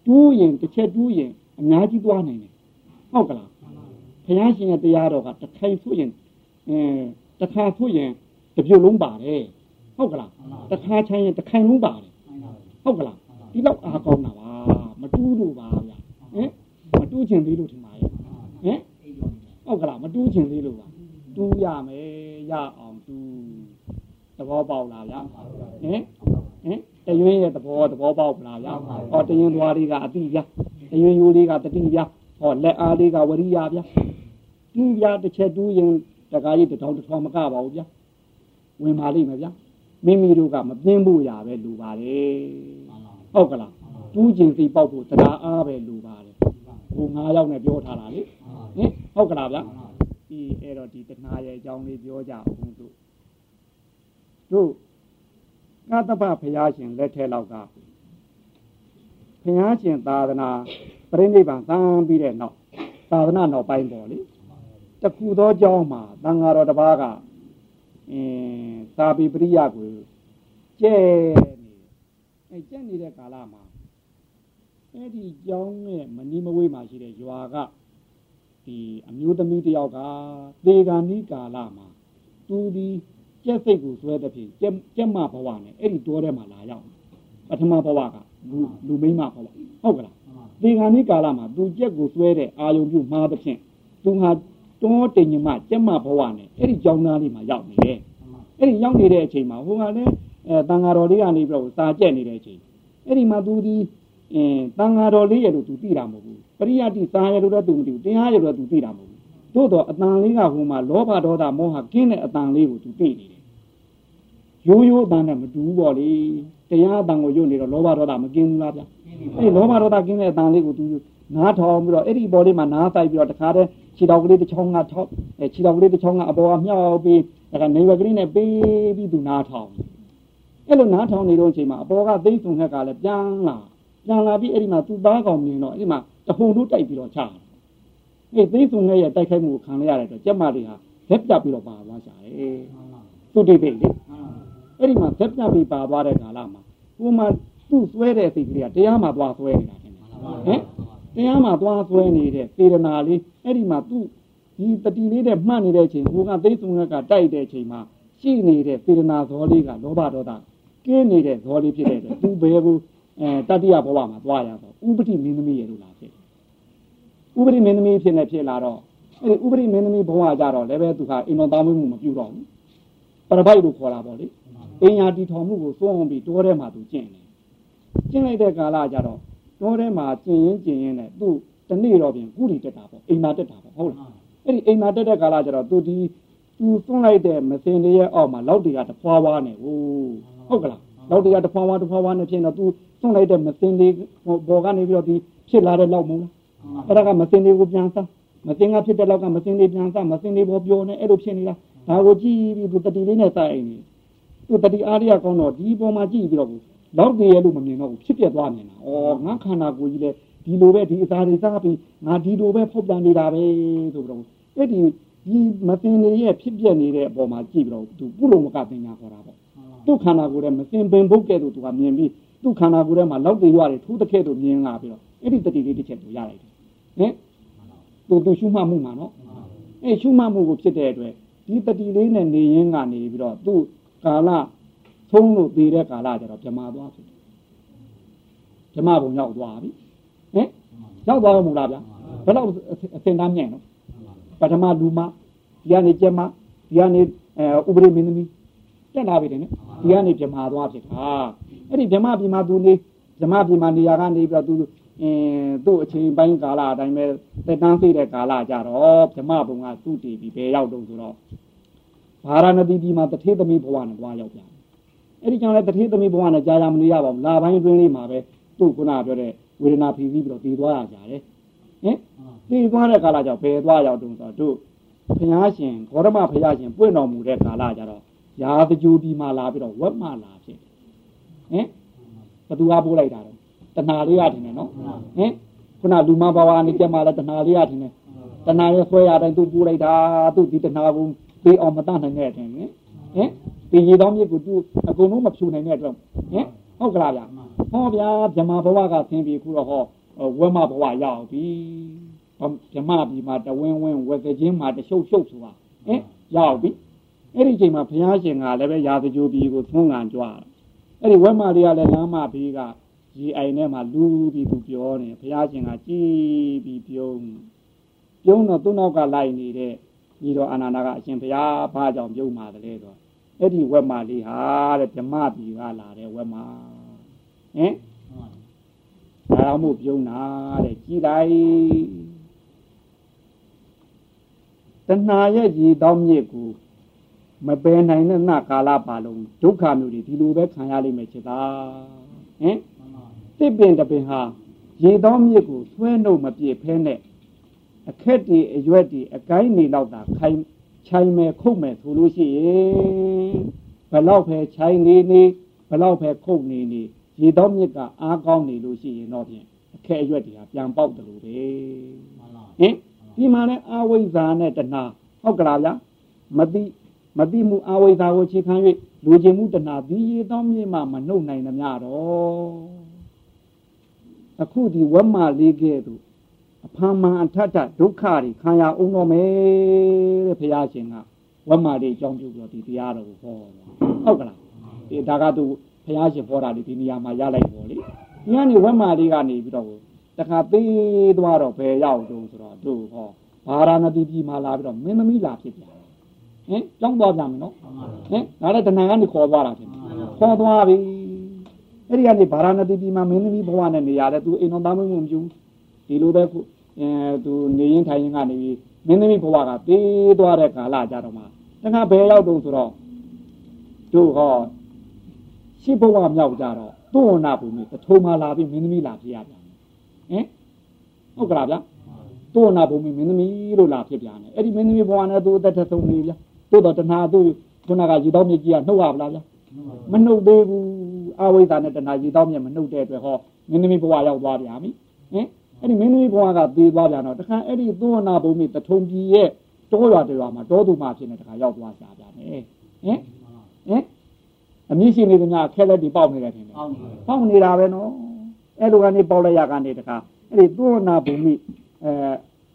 တူးရင်တစ်ချက်တူးရင်အများကြီးသွားနိုင်တယ် ဟုတ်ကလားဘုရားရှင်ရဲ့တရားတော်ကတစ်ခိုင်ဆိုရင်အဲတစ်ခါဆိုရင်တစ်ပြုတ်လုံးပါတယ်ဟုတ်ကလားတစ်ခါချင်ရင်တစ်ခိုင်လုံးပါတယ်ဟုတ်ကလားဒီတော့အာကောင်းတာပါမတူးလို့ပါဗျဟင်မတူးချင်သေးလို့ထင်ပါရဲ့ဟင်ဟုတ်ကလားမတူးချင်သေးလို့ပါတူးရမယ်ရအောင်တူးသဘောပေါက်လားဗျဟင်ဟင်တရွင်းရဲ့သဘောသဘောပေါက်လားဗျဟောတရွင်းသွားလေးကအတိဗျတရွင်းရိုးလေးကတတိဗျ ဟောလက်အားလေးကဝရိယဗျတူးဗျတစ်ချက်တူးရင်တကားကြီးတထောင်တစ်ထောင်မကပါဘူးဗျဝင်ပါလိမ့်မယ်ဗျမိမိတို့ကမပြင်းဖို့ရပဲလူပါလေဟုတ်ကလားတူးကျင်စိတ်ပေါက်ဖို့တရားအားပဲလူပါတယ်ဟို9ယောက်နဲ့ပြောထားတာလေဟင်ဟုတ်ကလားဗျဒီအဲ့တော့ဒီတဏှာရဲ့အကြောင်းလေးပြောကြအောင်တို့တို့ကတ္တပဘုရားရှင်လက်ထဲလောက်ကဘုရားရှင်သာသနာ ပရိနိဗ္ဗာန်သံပြီးတဲ့နောက်သာသနာနောက်ပိုင်းပေါ်လေတခုသောကြောင်းမှာသံဃာတော်တစ်ပါးကအင်းသာပိပရိယကိုကျဲနေအဲကျက်နေတဲ့ကာလမှာအဲ့ဒီကြောင်းနဲ့မနီမဝေးမှာရှိတဲ့ရွာကဒီအမျိုးသမီးတယောက်ကသေဂာနိကာလမှာသူဒီကျက်စိတ်ကိုဆွဲတဲ့ဖြင့်ကျက်ကျက်မဘဝနဲ့အဲ့ဒီတိုးထဲမှာလာရောက်ပထမဘဝကလူလူမိမဘဝဟုတ်ကလား သေဂာနိကာလမှာသူကျက်ကိုဆွဲတဲ့အာယုံပြုမှားတဲ့ဖြင့်သူဟာတောတင်ညမကျက်မဘဝနဲ့အဲ့ဒီကျောင်းသားလေးမှာရောက်နေတယ်အဲ့ဒီရောက်နေတဲ့အချိန်မှာဟိုကလည်းအဲတန်ဃာတော်လေးကနေပြီးတော့စာကျက်နေတဲ့အချိန်အဲ့ဒီမှာသူဒီအင်းတန်ဃာတော်လေးရဲ့လို့သူသိတာမဟုတ်ဘူးပရိယတိစာရဲ့လို့တော့သူမသိဘူးတရားရဲ့လို့သူသိတာမဟုတ်ဘူးသို့တော့အတန်လေးကဟိုမှာလောဘဒေါသမောဟကင်းတဲ့အတန်လေးကိုသူသိနေတယ်ရိုးရိုးအတန်နဲ့မတူဘူးပေါ့လေ တရားအတန်ကိုယွတ်နေတော့လောဘဒေါသမကင်းဘူးလားဗျအဲ့လောဘဒေါသကင်းတဲ့အတန်လေးကိုသူနားထောင်ပြီးတော့အဲ့ဒီဘော်လေးမှာနားဆိုင်ပြီးတော့တခါတည်းခြေတော်ကလေးတစ်ချောင်းကထောက်အဲခြေတော်ကလေးတစ်ချောင်းကအပေါ်ကမြောက်ပြီးဒါကနေဝကလေးနဲ့ပေးပြီးသူနားထောင်အဲ့လိုနားထောင်နေတော့အချိန်မှာအပေါ်ကသိမ့်စုံခက်ကလည်းပြန်လာပြန်လာပြီးအဲ့ဒီမှာသူ့သားကောင်မြင်တော့အဲ့ဒီမှာတဟုန်တို့တိုက်ပြီးတော့ချတယ်အဲ့သိမ့်စုံရဲ့တိုက်ခိုက်မှုခံရရတဲ့အတွက်ကျက်မတွေဟာလက်ပြပြီးတော့ပါသွားကြတယ်သူတိပိတ်လေအဲ့ဒီမှာလက်ပြပြီးပါသွားတဲ့ကာလမှာ ဟိုမှာသူ့ဆွဲတဲ့စိတ်ကလေးကတရားမှသွားဆွဲနေတာထင်တယ်ဟမ်တရားမှသွားဆွဲနေတဲ့စေရနာလေးအဲ့ဒီမှာသူ့ဒီတတိလေးနဲ့မှတ်နေတဲ့အချိန်ဟိုကသိမ့်စုံကတိုက်တဲ့အချိန်မှာရှိနေတဲ့စေရနာဇောလေးကလောဘဒေါသကင်းနေတဲ့ဇောလေးဖြစ်တဲ့အတွက်သူဘယ်ကိုအဲတတိယဘဝမှာသွားရတော့ဥပတိမင်းသမီးရဲ့လို့လာဖြစ်ဥပတိမင်းသမီးဖြစ်နေဖြစ်လာတော့အဲ့ဒီဥပရိမင်းသမီးဘဝကြတော့လည်းပဲသူကအိမ်တော်သားမှုမပြုတော့ဘူးပရပိုက်လို့ခေါ်တာပေါ့လေ အိမ်ယာတီထောင်မှုကိုစွန့်ပြီးတိုးထဲမှာသူကျင့်တယ်ကျင့်လိုက်တဲ့ကာလကြတော့တိုးထဲမှာကျင့်ရင်ကျင့်ရင်နဲ့သူတနေ့တော့ပြင်ကုလီတက်တာပေါ့အိမ်မာတက်တာပေါ့ဟုတ်လားအဲ့ဒီအိမ်မာတက်တဲ့ကာလကြတော့သူဒီသူစွန့်လိုက်တဲ့မစင်တွေရဲ့အောက်မှာလောက်တွေကတဖွာဖွာနေဟိုဟုတ်ကလားလောက်တွေကတဖွာဖွာတဖွာဖွာနေဖြစ်တော့သူစွန့်လိုက်တဲ့မစင်တွေပေါ်ကနေပြီးတော့ဒီဖြစ်လာတဲ့လောက်မဟုတ်လားအဲ့ဒါကမစင်တွေကိုပြန်စားမစင်ကဖြစ်တဲ့လောက်ကမစင်တွေပြန်စားမစင်တွေပေါ်ပြောနေအဲ့လိုဖြစ်နေတာဒါကိုကြည့်ပြီးသူတတိလေးနဲ့စိုက်နေသူ တတိအားရကောင်းတော့ဒီပေါ်မှာကြည့်ပြီးတော့လောက်တွေရဲ့လို့မမြင်တော့ဘူးဖြစ်ပြသွားနေတာ။အော်ငါခန္ဓာကိုယ်ကြီးလေဒီလိုပဲဒီအစာတွေစားပြီးငါဒီလိုပဲဖောက်ပြန်နေတာပဲဆိုပြီးတော့အဲ့ဒီဒီမစင်တွေရဲ့ဖြစ်ပြနေတဲ့အပေါ်မှာကြည့်ပြီးတော့သူပုလုံမကပညာခေါ်တာပေါ့။သူ့ခန္ဓာကိုယ်ရဲ့မစင်ပင်ဘုတ်ကဲ့သို့သူကမြင်ပြီးသူ့ခန္ဓာကိုယ်ထဲမှာလောက်တွေရတယ်ထိုးတစ်ခဲ့သို့မြင်လာပြီးတော့အဲ့ဒီတတိလေးတစ်ချက်သူရလိုက်တယ်။ဟင်သူသူရှုမှတ်မှုမှာနော်။အဲ့ရှုမှတ်မှုကိုဖြစ်တဲ့အတွက်ဒီတတိလေးနဲ့နေရင်းကနေပြီးတော့သူ့ ကာလသုံးလို့သေးတဲ့ကာလကျတော့ဗြမာသွားဖြစ်တယ်ဗြမာဘုံရောက်သွားပြီဟင်ရောက်သွားလို့မလားဗျာဘယ်တော့အစင်တမ်းမြိုင်နော်ပထမလူမဒီကနေကျမဒီကနေအဲဥပရိမင်းသမီးတက်လာပြီတဲ့နော်ဒီကနေဗြမာသွားဖြစ်တာအဲ့ဒီဗြမာပြည်မှာသူနေဗြမာပြည်မှာနေရာကနေပြီးတော့သူအင်းသူ့အချိန်ပိုင်းကာလအတိုင်းပဲတက်တန်းသိတဲ့ကာလကြတော့ဗြမာဘုံကသူ့တည်ပြီးဘယ်ရောက်တော့ဆိုတော့ ဘာရဏသီပြည်မှာတထေသမီးဘဝနဲ့တွားရောက်ပြန်အဲ့ဒီကြောင့်လည်းတထေသမီးဘဝနဲ့ကြာကြာမနေရပါဘူးလာပိုင်းတွင်းလေးမှာပဲသူ့ခုနပြောတဲ့ဝေဒနာဖြီးပြီးပြီးတော့တည်သွားရကြတယ်ဟင်တည်သွားတဲ့ကာလကြောင့်ဘယ်သွားရောက်တုံးဆိုတော့တို့ဘုရားရှင်ဂေါရမဘုရားရှင်ပွင့်တော်မူတဲ့ကာလကြတော့ရာဇကြိုပြီးမှလာပြီးတော့ဝက်မှလာဖြစ်ဟင်ဘသူကပို့လိုက်တာတော့တဏှာလေးရထင်တယ်နော်ဟင်ခုနလူမဘဝနေကြမှာလဲတဏှာလေးရထင်တယ်တဏှာရဲ့ဆွဲရတိုင်းသူပို့လိုက်တာသူဒီတဏှာကို ပြီးအောင်မတတ်နိုင်တဲ့ထင်ဟင်ဟင်ဒီရေတောင်းမြစ်ကိုသူအကုန်လုံးမဖြူနိုင်တဲ့အတွက်ဟင်ဟုတ်ကလားဗျာဟောဗျာဗြဟ္မာဘဝကဆင်းပြီးခုတော့ဟောဝဲမဘဝရောက်ပြီဗြဟ္မာပြည်မှာတဝင်းဝင်းဝက်စချင်းမှာတရှုပ်ရှုပ်ဆိုတာဟင်ရောက်ပြီအဲ့ဒီချိန်မှာဘုရားရှင်ကလည်းပဲရာဇကြိုပြည်ကိုသုံးငံကြွားအဲ့ဒီဝဲမလေးကလည်းလမ်းမဘေးကရေအိုင်ထဲမှာလူပြီးသူပြောနေဘုရားရှင်ကကြည်ပြီးပြုံးပြုံးတော့သူ့နောက်ကလိုက်နေတဲ့ ညီတော်အာနန္ဒကအရှင်ဘုရားဘာကြောင့်ပြုံးมาတယ်ဆိုအဲ့ဒီဝက်မာလေးဟာတဲ့ဓမ္မပြည်ကလာတဲ့ဝက်မာဟင်ဒါမှမဟုတ်ပြုံးတာတဲ့ကြည်လိုက်တဏှာရဲ့ရည်တောင်းမြစ်ကိုမပယ်နိုင်တဲ့နကာလပါလုံးဒုက္ခမျိုးတွေဒီလိုပဲခံရလိမ့်မယ်ချစ်သားဟင်တစ်ပင်တပင်ဟာရေတောင်းမြစ်ကိုဆွဲနှုတ်မပြည့်ဖဲနဲ့ အခက်တီအရွက်တီအကိုင်းနေတော့တာခိုင်ချိုင်မယ်ခုတ်မယ်ဆိုလို့ရှိရင်ဘလောက်ပဲချိုင်နေနေဘလောက်ပဲခုတ်နေနေရေတောင်းမြစ်ကအားကောင်းနေလို့ရှိရင်တော့ဖြင့်အခက်အရွက်တွေဟာပြန်ပေါက်တယ်လို့ပဲဟင်ဒီမှာလဲအာဝိဇ္ဇာနဲ့တဏှာဟုတ်ကလားဗျာမတိမတိမှုအာဝိဇ္ဇာကိုခြေခံ၍လူကျင်မှုတဏှာဒီရေတောင်းမြစ်မှမနှုတ်နိုင်သမျှတော့အခုဒီဝက်မလေးကဲ့သို့ အဖမ်းမှန်အထက်ထဒုက္ခတွေခံရအောင်တော့မယ်တဲ့ဘုရားရှင်ကဝက်မာတွေအကြောင်းပြုပြီးတော့ဒီတရားတော်ကိုဟောဟုတ်ကလားဒီဒါကသူဘုရားရှင်ဟောတာဒီဒီနေရာမှာရလိုက်ပေါ့လေဒီကနေဝက်မာတွေကနေပြီးတော့တခါသေးသွားတော့ဘယ်ရောက်တုံးဆိုတော့သူဟောဘာရဏတိပြည်မှာလာပြီးတော့မင်းသမီးလာဖြစ်ပြန်ဟင်ကြောင်းသွားကြမယ်နော်ဟင်ဒါလည်းတဏ္ဍာကနေခေါ်သွားတာဖြစ်ခေါ်သွားပြီအဲ့ဒီကနေဗာရာဏသီပြည်မှာမင်းသမီးဘဝနဲ့နေရတယ်သူအိမ်တော်သားမင်းမပြုဒီလိုပဲခု အဲသူနေရင်ထိုင်ရင်ကနေမင်းသမီးဘဝကတေးသွားတဲ့ကာလကြတော့မှတခါဘယ်ရောက်တုံးဆိုတော့တို့ဟောရှစ်ဘဝမြောက်ကြတော့သွန်နာဘုံမျိုးပထုံမှာလာပြီးမင်းသမီးလာဖြစ်ရပြန်ဟင်ဟုတ်ကလားဗျာသွန်နာဘုံမျိုးမင်းသမီးလို့လာဖြစ်ပြန်တယ်အဲ့ဒီမင်းသမီးဘဝနဲ့သူအသက်ထဆုံးနေဗျာတို့တော့တဏှာသူခုနကရေတောင်းမြကြီးကနှုတ်ရပါလားဗျာမနှုတ်သေးဘူးအဝိဇ္ဇာနဲ့တဏှာရေတောင်းမြမနှုတ်တဲ့အတွက်ဟောမင်းသမီးဘဝရောက်သွားပြန်ပြီဟင် အဲ့ဒီမင်းသမီးဘဝကသေသွားပြန်တော့တခါအဲ့ဒီသွန်နာဘုံမျိုးတထုံပြည်ရဲ့တောရွာတရွာမှာတောသူမှဖြစ်နေတခါရောက်သွားကြပြန်တယ်ဟင်ဟင်အမြင့်ရှိနေသမျှခဲလက်ဒီပေါက်နေတယ်ထင်တယ်ပေါက်နေတာပဲနော်အဲ့လိုကနေပေါက်လိုက်ရကနေတခါအဲ့ဒီသွန်နာဘုံမျိုးအဲ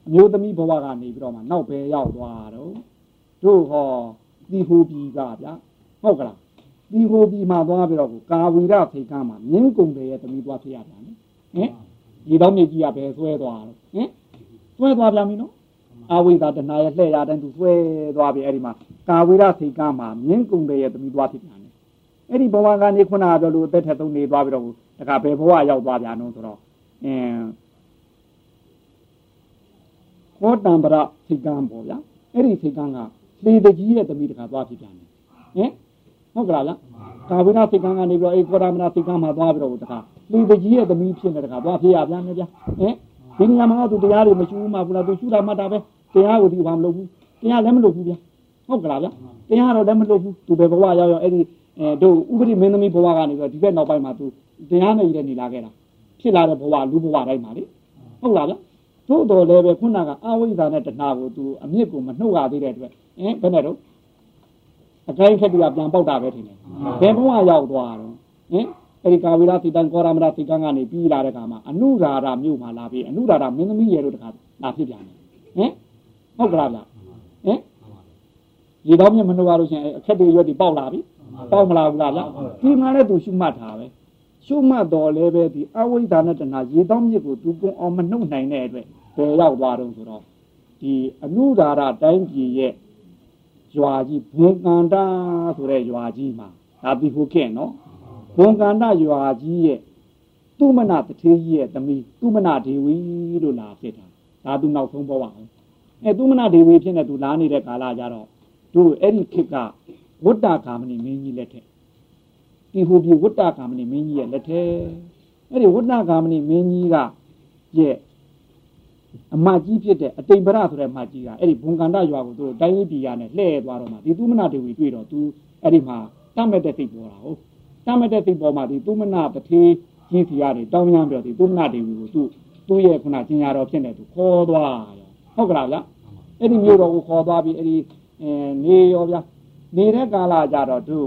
အမျိုးသမီးဘဝကနေပြီးတော့မှနောက်ပဲရောက်သွားတော့တို့ဟောဒီဟူပြီကဗျာဟုတ်ကလားဒီဟူပြီမှာသွားပြီးတော့ကာဝီရဖိတ်ကမ်းမှာမြင်းကုံတယ်ရဲ့သမီးသွားဖြစ်ရပြန်ဟင် ရေတော့မြေကြီးကပဲဆွဲသွားတော့ဟင်ဆွဲသွားပြန်ပြီနော်အဝိဇ္ဇာတဏှာရဲ့လှည့်ရတဲ့သူဆွဲသွားပြီအဲ့ဒီမှာကာဝိရစိတ်ကမှာမြင်းကုံတဲ့ရဲ့သမီးသွားဖြစ်ပြန်တယ်အဲ့ဒီဘဝကနေခုနကပြောလို့အသက်ထက်သုံးနေသွားပြီးတော့တခါဘယ်ဘဝရောက်သွားပြန်တော့ဆိုတော့အင်းခောတံပရစိတ်ကံပေါ့ဗျာအဲ့ဒီစိတ်ကံကလေတကြီးရဲ့သမီးတခါသွားဖြစ်ပြန်တယ်ဟင်ဟုတ်ကလားဗျာကာဝိရစိတ်ကံကနေပြီးတော့အေကောရမနာစိတ်ကံမှာသွားပြီးတော့တခါ လေတကြီးရဲ့သမီးဖြစ်နေတခါသွားဖြစ်ရပြန်တယ်ဗျာဟင်ဒီနေရာမှာသူတရားတွေမရှိဘူးမှဘူးလားသူရှုတာမှတ်တာပဲတရားကိုဒီဘာမလုပ်ဘူးတရားလည်းမလုပ်ဘူးဗျာဟုတ်ကလားဗျာတရားတော့လည်းမလုပ်ဘူးသူပဲဘဝရောက်ရောက်အဲ့ဒီအဲတို့ဥပဒိမင်းသမီးဘဝကနေပြီးတော့ဒီဘက်နောက်ပိုင်းမှာသူတရားနဲ့ရည်နေလာခဲ့တာဖြစ်လာတဲ့ဘဝလူဘဝတိုင်းမှာလေဟုတ်လားဗျာသို့တော်လည်းပဲခုနကအဝိဇ္ဇာနဲ့တဏှာကိုသူအမြင့်ကိုမနှုတ်ရသေးတဲ့အတွက်အင်းဘယ်နဲ့တော့အကိုင်းခက်တူကပြန်ပေါက်တာပဲထင်တယ်ဘယ်ဘဝရောက်သွားတော့ဟင် အဲ့ဒီကာဝိရသီတံကောရမရသီကံကနေပြီးလာတဲ့ခါမှာအနုရာရမြို့မှာလာပြီးအနုရာရမင်းသမီးရဲ့တို့တခါလာဖြစ်ပြန်တယ်ဟင်ဟုတ်ကလားဗျဟင်ရေတော့မြမနှုတ်ရလို့ရှင်အခက်တွေရွက်တွေပေါက်လာပြီပေါက်မလာဘူးလားဗျဒီမှာလည်းသူရှုမှတ်တာပဲရှုမှတ်တော်လည်းပဲဒီအဝိဇ္ဇာနဲ့တဏှာရေတော့မြစ်ကိုသူကုံအောင်မနှုတ်နိုင်တဲ့အတွက်ဘယ်ရောက်သွားတော့ဆိုတော့ဒီအနုရာရတိုင်းပြည်ရဲ့ရွာကြီးဘုံကန္တာဆိုတဲ့ရွာကြီးမှာဒါပြီးဟုတ်ခဲ့နော် ဘုံကန္တာရွာကြီးရဲ့သူမနာတထေးကြီးရဲ့သမီးသူမနာဒေဝီလို့လာဖြစ်တာဒါသူနောက်ဆုံးဘဝအောင်အဲသူမနာဒေဝီဖြစ်နေသူလာနေတဲ့ကာလကြတော့တို့အဲ့ဒီခေတ်ကဝတ္တကာမဏိမင်းကြီးလက်ထက်ဒီဟိုပြဝတ္တကာမဏိမင်းကြီးရဲ့လက်ထက်အဲ့ဒီဝတ္တကာမဏိမင်းကြီးကရဲ့အမကြီးဖြစ်တဲ့အတိမ်ပရဆိုတဲ့အမကြီးကအဲ့ဒီဘုံကန္တရွာကိုသူတို့တိုင်းရေးပြည်ရနဲ့လှည့်သွားတော့မှဒီသူမနာဒေဝီတွေ့တော့သူအဲ့ဒီမှာတတ်မဲ့တဲ့စိတ်ပေါ်တာဟုတ် တတ်မဲ့တဲ့စိတ်ပေါ်မှာဒီသူမနာတထေးကြီးစီရတယ်တောင်းရမ်းပြောဒီသူမနာဒေဝီကိုသူသူ့ရဲ့ခုနကျင်ညာတော်ဖြစ်နေသူခေါ်သွားရောဟုတ်ကလားဗျအဲ့ဒီမျိုးတော်ကိုခေါ်သွားပြီးအဲ့ဒီအဲနေရောဗျနေတဲ့ကာလကြတော့သူ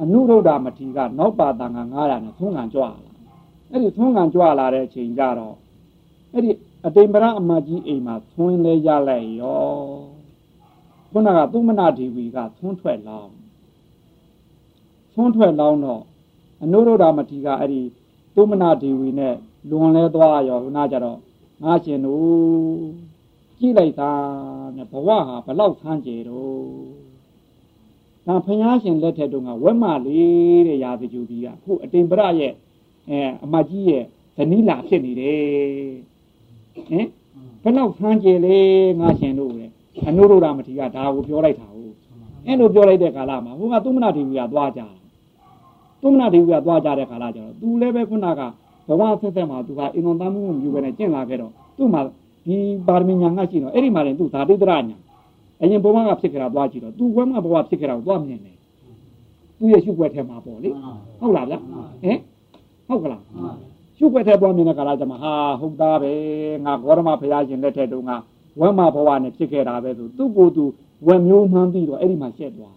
အနုရုဒ္ဓမထေရကနောက်ပါတန်က900နဲ့သုံးငံကြွလာအဲ့ဒီသုံးငံကြွလာတဲ့အချိန်ကြတော့အဲ့ဒီအတိမ်ပရအမကြီးအိမ်မှာသွင်းလဲရလိုက်ရောခုနကသူမနာဒေဝီကသွန်းထွက်လော င်းသွန်းထွက်လောင်းတော့အနုရုဒ္ဓမထေရကအဲ့ဒီသူမနာဒေဝီနဲ့လွန်လဲသွားရောခုနကြတော့ငါရှင်တို့ကြည့်လိုက်တာနဲ့ဘဝဟာဘလောက်ဆန်းကြယ်တော့ဒါဖျားရှင်လက်ထက်တုန်းကဝက်မလေးတဲ့ရာဇဂျူကြီးကခုအတိမ်ပရရဲ့အဲအမကြီးရဲ့ဇနီးလာဖြစ်နေတယ်ဟင်ဘယ်လောက်ဆန်းကြယ်လေငါရှင်တို့တဲ့အနုရုဒ္ဓမထေရဒါကိုပြောလိုက်တာဟုတ်အဲ့လိုပြောလိုက်တဲ့ကာလမှာဟိုကသုမနာဒေဝီကသွားကြတာ သုမနာဒေဝီကသွားကြတဲ့ကာလကျတော့သူလည်းပဲခုနကဘဝဆက်ဆက်မှာသူကအင်္ဂုံသားမှုမယူပဲနဲ့ကျင့်လာခဲ့တော့သူ့မှာဒီပါရမီညာငါရှိတော့အဲ့ဒီမှာလည်းသူဇာတိတရညာအရင်ဘဝကဖြစ်ခဲ့တာသွားကြည့်တော့သူဘဝမှာဘဝဖြစ်ခဲ့တာကိုသွားမြင်တယ်သူရဲ့ရှုွက်ထဲမှာပေါ့လေဟုတ်လားဗျဟင်ဟုတ်ကလားရှုွက်ထဲသွားမြင်တဲ့ကာလကျမှဟာဟုတ်သားပဲငါဘောရမဘုရားရှင်လက်ထက်တုန်းကဝမ်းမဘဝနဲ့ဖြစ်ခဲ့တာပဲဆိုသူ့ကိုယ်သူဝက်မျိုးမှန်းပြီးတော့အဲ့ဒီမှာရှက်သွား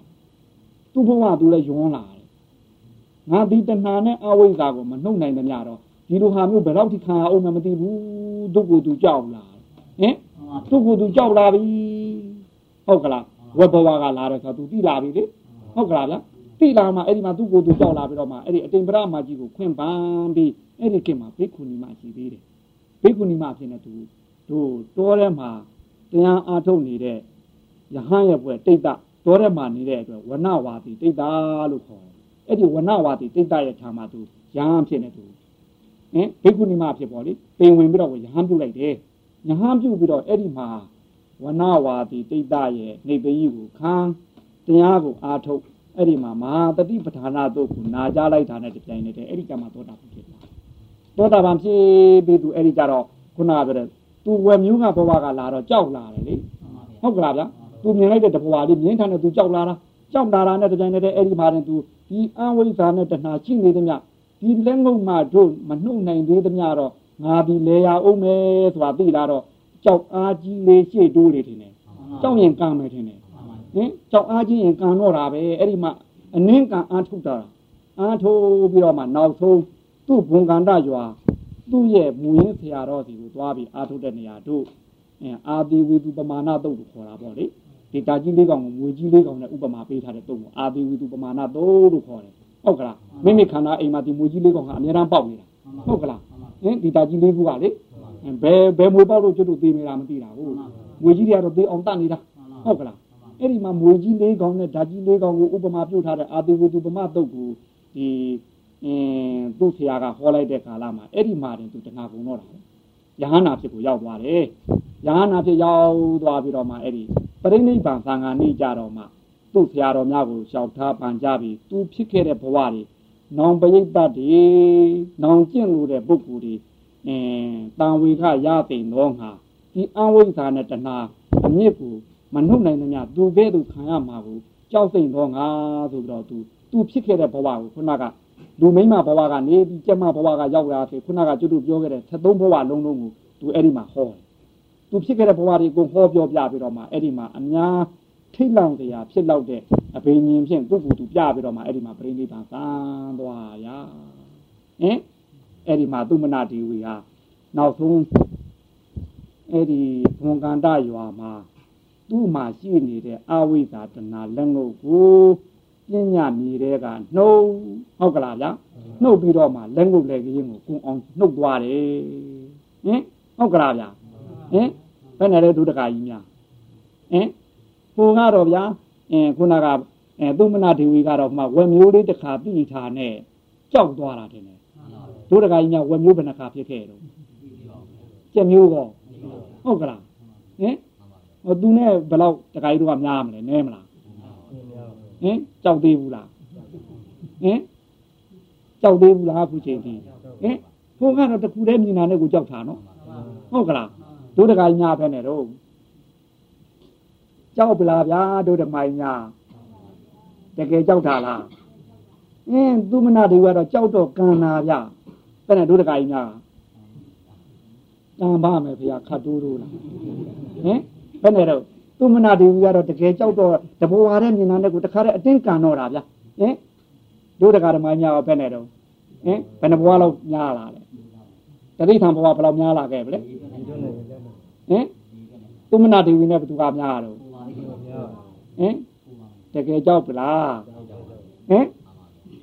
သူ့ဘဝသူလည်းယွန်းလာတယ် ငါဒီတဏှာနဲ့အဝိဇ္ဇာကိုမနှုတ်နိုင်တဲ့မြတော့ဒီလိုဟာမျိုးဘယ်တော့ထိခံအောင်မသိဘူးသူ့ကိုယ်သူကြောက်လာဟင်သူ့ကိုယ်သူကြောက်လာပြီဟုတ်ကလားဝက်ဘဝကလာတယ်ဆိုတော့သူတိလာပြီလေဟုတ်ကလားဗျတိလာမှအဲ့ဒီမှာသူ့ကိုယ်သူကြောက်လာပြီးတော့မှအဲ့ဒီအတိမ်ပရမကြီးကိုခွင့်ပန်းပြီးအဲ့ဒီကိမှာဘိက္ခုနီမရှိသေးတယ်ဘိက္ခုနီမဖြစ်နေသူတို့တောထဲမှာတရားအားထုတ်နေတဲ့ယဟန်ရဲ့ဘွယ်တိတ်တတောထဲမှာနေတဲ့အတွက်ဝနဝါတိတိတ်တာလို့ခေါ်တယ် အဲ့ဒီဝနဝါတိတိတ်တရဲ့ဌာမှာသူယဟန်ဖြစ်နေသူဟင်ဘိက္ခုနီမဖြစ်ပေါ်လေပင်ဝင်ပြီးတော့ယဟန်ပြုတ်လိုက်တယ်ယဟန်ပြုတ်ပြီးတော့အဲ့ဒီမှာဝနဝါတိတိတ်တရဲ့နေပကြီးကိုခံတရားကိုအားထုတ်အဲ့ဒီမှာမဟာတတိပဌာနာတို့ကိုနာကြလိုက်တာနဲ့တပြိုင်နက်တည်းအဲ့ဒီကမှသောတာပန်ဖြစ်လာသောတာပန်ဖြစ်ပြီးသူအဲ့ဒီကြတော့ခုနကပြောတဲ့သူဝယ်မျိုးကဘဝကလာတော့ကြောက်လာတယ်လေဟုတ်ကလားဗျာသူမြင်လိုက်တဲ့တဘဝလေးမြင်ထားတဲ့သူကြောက်လာတာကြောက်လာတာနဲ့တပြိုင်နက်တည်းအဲ့ဒီမှာတင်သူ ဒီအဝိဇ္ဇာနဲ့တဏှာရှိနေသည်မြဒီလက်ငုံမှတို့မနှုတ်နိုင်သေးသည်မြတော့ငါဒီလေရအောင်မယ်ဆိုတာသိလာတော့ကြောက်အားကြီးလေးရှေ့တိုးလေထင်တယ်ကြောက်ရင်ကံမယ်ထင်တယ်ဟင်ကြောက်အားကြီးရင်ကံတော့တာပဲအဲ့ဒီမှာအနည်းကံအားထုတ်တာအားထုတ်ပြီးတော့မှနောက်ဆုံးသူ့ဘုံကန္တရွာသူ့ရဲ့မူရင်းဆရာတော်စီကိုသွားပြီးအားထုတ်တဲ့နေရာတို့အဲအာတိဝေသူပမာဏတုတ်ကိုခေါ်တာပေါ့လေ ဒီတာကြီးလေးကောင်ကိုငွေကြီးလေးကောင်နဲ့ဥပမာပေးထားတဲ့တုတ်ကိုအာတိဝေသူပမာဏတုတ်လို့ခေါ်တယ်ဟုတ်ကလားမိမိခန္ဓာအိမ်မှာဒီငွေကြီးလေးကောင်ကအများအားပေါက်နေတာဟုတ်ကလားဟင်ဒီတာကြီးလေးခုကလေဟဘယ်ဘယ်မွေပေါက်လို့ကျွတ်တို့သိနေတာမသိတာဟုတ်မွေကြီးတွေကတော့သိအောင်တတ်နေတာဟုတ်ကလားအဲ့ဒီမှာမွေကြီးလေးကောင်နဲ့ဓာကြီးလေးကောင်ကိုဥပမာပြုတ်ထားတဲ့အာတိဝတ္တပမတုတ်ကိုဒီအင်းသူ့ဆရာကဟောလိုက်တဲ့ကာလမှာအဲ့ဒီမှာတင်သူတဏှာကုန်တော့တာယဟနာဖြစ်ကိုရောက်သွားတယ်ယဟနာဖြစ်ရောက်သွားပြီးတော့မှအဲ့ဒီ ပရိနိဗ္ဗာန်သံဃာနေကြတော့မှသူ့ဆရာတော်များကိုရှောက်ထားပန်ကြပြီးသူဖြစ်ခဲ့တဲ့ဘဝတွေနောင်ပရိသတ်တွေနောင်ကျင့်လို့တဲ့ပုဂ္ဂိုလ်တွေအင်းတန်ဝေခရသိန်တော့ငါဒီအဝိဇ္ဇာနဲ့တဏှာအမြစ်ကိုမနှုတ်နိုင်တဲ့ညသူကဲ့သို့ခံရမှာကိုကြောက်စိန်တော့ငါဆိုပြီးတော့သူသူဖြစ်ခဲ့တဲ့ဘဝကိုခုနကလူမိမဘဝကနေပြီးကျမဘဝကရောက်လာပြီခုနကကျွတ်တို့ပြောခဲ့တဲ့သက်သုံးဘဝလုံးလုံးကိုသူအဲ့ဒီမှာဟောတယ် သူဖြစ်ခဲ့တဲ့ဘဝတွေကိုဟောပြောပြပြီးတော့မှအဲ့ဒီမှာအများထိတ်လောင်စရာဖြစ်လောက်တဲ့အဘိညာဉ်ဖြင့်သူ့ကိုယ်သူပြပြီးတော့မှအဲ့ဒီမှာပြိဋိဘံသံသွားရဟင်အဲ့ဒီမှာသူမနာဒီဝီဟာနောက်ဆုံးအဲ့ဒီဘွန်ကန်တရွာမှာသူ့မှာရှိနေတဲ့အာဝိဇ္ဇာတဏလက်ငုပ်ကိုပညာမြေတဲ့ကနှုတ်ဟုတ်ကလားဗျာနှုတ်ပြီးတော့မှလက်ငုပ်လက်ကင်းကိုကုံအောင်နှုတ်သွားတယ်ဟင်ဟုတ်ကလားဗျာဟင် ဘယ်နဲ့လဲဒုဒကာကြီးများဟင်ဟိုကတော့ဗျာအင်းခုနကအဲသူမနာဒေဝီကတော့မှဝက်မျိုးလေးတစ်ခါပြီးထားနဲ့ကြောက်သွားတာတင်တယ်ဒုဒကာကြီးများဝက်မျိုးဘယ်နှခါဖြစ်ခဲ့တော့ကြက်မျိုးကောဟုတ်ကလားဟင်ဟိုသူနဲ့ဘယ်လောက်တခါကြီးတို့ကများမလဲနဲမလားဟင်ကြောက်သေးဘူးလားဟင်ကြောက်သေးဘူးလားအခုချိန်ထိဟင်ဘုန်းကတော့တခုတည်းမြင်တာနဲ့ကိုကြောက်တာနော်ဟုတ်ကလား ဒုဒကာကြီးများပဲနဲ့တော့ကြောက်ပလားဗျာတို့ဓမိုင်းညာတကယ်ကြောက်တာလားအင်းသူမနာတွေကတော့ကြောက်တော့ကံနာဗျဘယ်နဲ့တို့တကကြီးများကံပါမယ်ဖေခတ်တိုးတိုးလားဟင်ဘယ်နဲ့တော့သူမနာတွေကတော့တကယ်ကြောက်တော့တဘောဝါတဲ့မြင်နာနဲ့ကိုတခါတည်းအတင်းကန်တော့တာဗျဟင်တို့တကဓမ္မညာရောဘယ်နဲ့တော့ဟင်ဘယ်နှဘဝလောက်များလာလဲတတိထံဘဝဘယ်လောက်များလာခဲ့ဗလဲ ဟင်သူမနာဒေဝီနဲ့ဘယ်သူကများတော့ဟင်တကယ်ကြောက်ပလားဟင်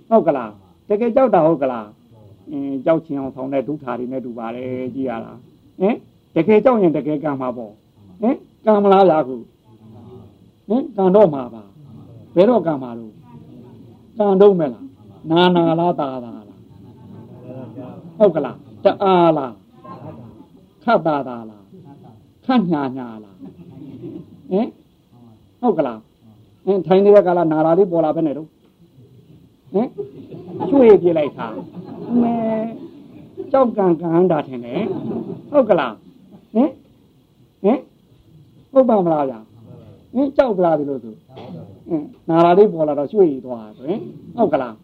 ဟုတ်ကလားတကယ်ကြောက်တာဟုတ်ကလားအင်းကြောက်ချင်အောင်ဆောင်တဲ့ဒုက္ခတွေနဲ့တူပါတယ်ကြည်ရလားဟင်တကယ်ကြောက်ရင်တကယ်ကံမှာပေါ့ဟင်ကံမလားလားခုဟင်ကံတော့မှာပါဘယ်တော့ကံမှာလို့ကံတော့မဲ့လားနာနာလားတာတာလားဟုတ်ကလားတအားလားခတ်တာတာလား ခန့်ညာညာလားဟင်ဟုတ်ကလားအင်းထိုင်နေတဲ့ကာလနာလာလေးပေါ်လာပဲနဲ့တော့ဟင်ရွှေ့ပြလိုက်တာမဲကြောက်ကံကံတာထင်တယ်ဟုတ်ကလားဟင်ဟင်ဟုတ်ပါမလားဗျာဟင်ကြောက်ကြလားဒီလိုဆိုဟင်နာလာလေးပေါ်လာတော့ရွှေ့သွားဆိုရင်ဟုတ်ကလား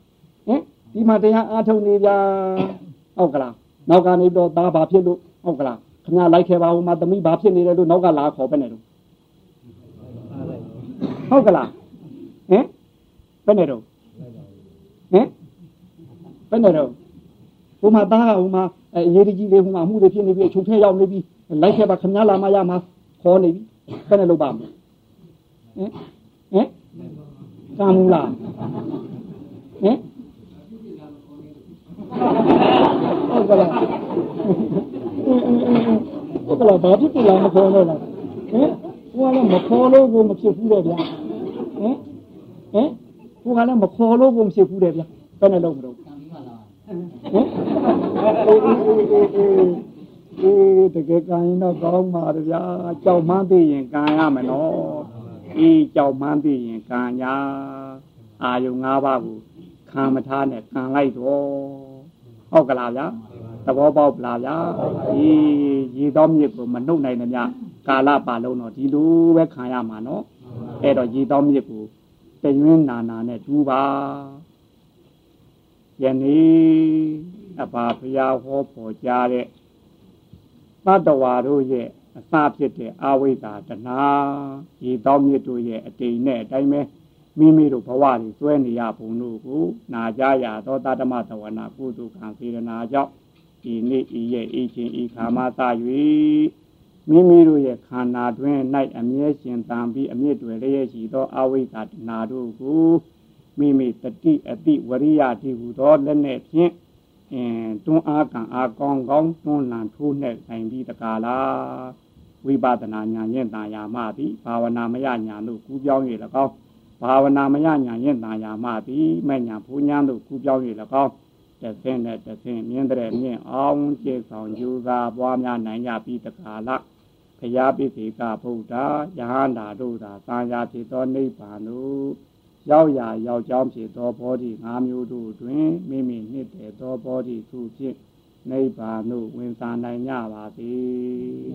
ဟင်ဒီမှာတရားအားထုတ်နေဗျာဟုတ်ကလားနောက်ကနေတော့သားဘာဖြစ်လို့ဟုတ်ကလား ခင်ဗျားလိုက်ခဲ့ပါဦးမသမီးဘာဖြစ်နေတယ်လို့နောက်ကလာခေါ်ပဲနဲ့တော့ဟုတ်ကလားဟင်ဘယ်နဲ့တော့ဟင်ဘယ်နဲ့တော့ဟိုမှာသားကဟိုမှာအရေးကြီးလေးဟိုမှာအမှုတွေဖြစ်နေပြီအချုပ်ထဲရောက်နေပြီလိုက်ခဲ့ပါခင်ဗျားလာမရမှာခေါ်နေပြီဘယ်နဲ့လုပ်ပါမလဲဟင်ဟင်ကံမူလားဟင်ဟုတ်က လားဟုတ်ကလားဘာဖြစ်လဲမခေါ်တော့လားဟင်ဟိုကလည်းမခေါ်လို့ကိုမဖြစ်ဘူးတော့ဗျာဟင်ဟင်ဟိုကလည်းမခေါ်လို့ကိုမဖြစ်ဘူးတဲ့ဗျာဘယ်နဲ့လုံးမလို့ဟင်အေးတကယ်ကံရင်တော့ကောင်းပါဗျာကြောက်မှန်းသိရင်ကံရမယ်နော်အေးကြောက်မှန်းသိရင်ကံညာအာယု၅ပါးကိုခံမထားနဲ့ကံလိုက်တော့ဟုတ်ကလားဗျာ သဘောပေါက်လားဗျာအေးရေတော်မြစ်ကိုမနှုတ်နိုင်တဲ့မြကာလပါလုံးတော့ဒီလိုပဲခံရမှာနော်အဲ့တော့ရေတော်မြစ်ကိုတရွင်းနာနာနဲ့တူပါယနေ့အပါဖရာဟောပေါ်ကြတဲ့သတ္တဝါတို့ရဲ့အစဖြစ်တဲ့အာဝိဇ္ဇာတဏှာရေတော်မြစ်တို့ရဲ့အတိမ်နဲ့အတိုင်းပဲမိမိတို့ဘဝတွေကျွဲနေရပုံတို့ကိုနာကြရသောတတမသဝနာကုသကံစေရနာကြောင့် ဒီနေ့ဤရဲ့ဤချင်းဤခါမသ၍မိမိတို့ရဲ့ခန္ဓာတွင်၌အမြဲရှင်တန်ပြီးအမြင့်တွေလျက်ရှိသောအဝိဇ္ဇာတဏှာတို့ကိုမိမိတတိအတိဝရိယတိဟုသောလက်နဲ့ဖြင့်အင်းတွန်းအားကံအားကောင်းကောင်းတွန်းလန်ထိုးနှက်နိုင်ပြီးတကားလားဝိပဿနာဉာဏ်ရင်တာယာမှသည်ဘာဝနာမယဉာဏ်တို့ကူးပြောင်း၍၎င်းဘာဝနာမယဉာဏ်ရင်တာယာမှသည်မဲ့ညာဘုညာတို့ကူးပြောင်း၍၎င်း တဆင့်နဲ့တဆင့်မြင့်တဲ့မြင့်အောင်ကျေဆောင်ယူသာပွားများနိုင်ကြပြီးတကာလဘုရားပိစိကဗုဒ္ဓယဟန္တာတို့သာသံဃာဖြစ်သောနိဗ္ဗာန်တို့ရောက်ရာရောက်ကြောင်းဖြစ်သောဘောဓိ၅မျိုးတို့တွင်မိမိနှစ်တဲ့သောဘောဓိသူဖြင့်နိဗ္ဗာန်သို့ဝင်စားနိုင်ကြပါသည်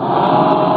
။အာ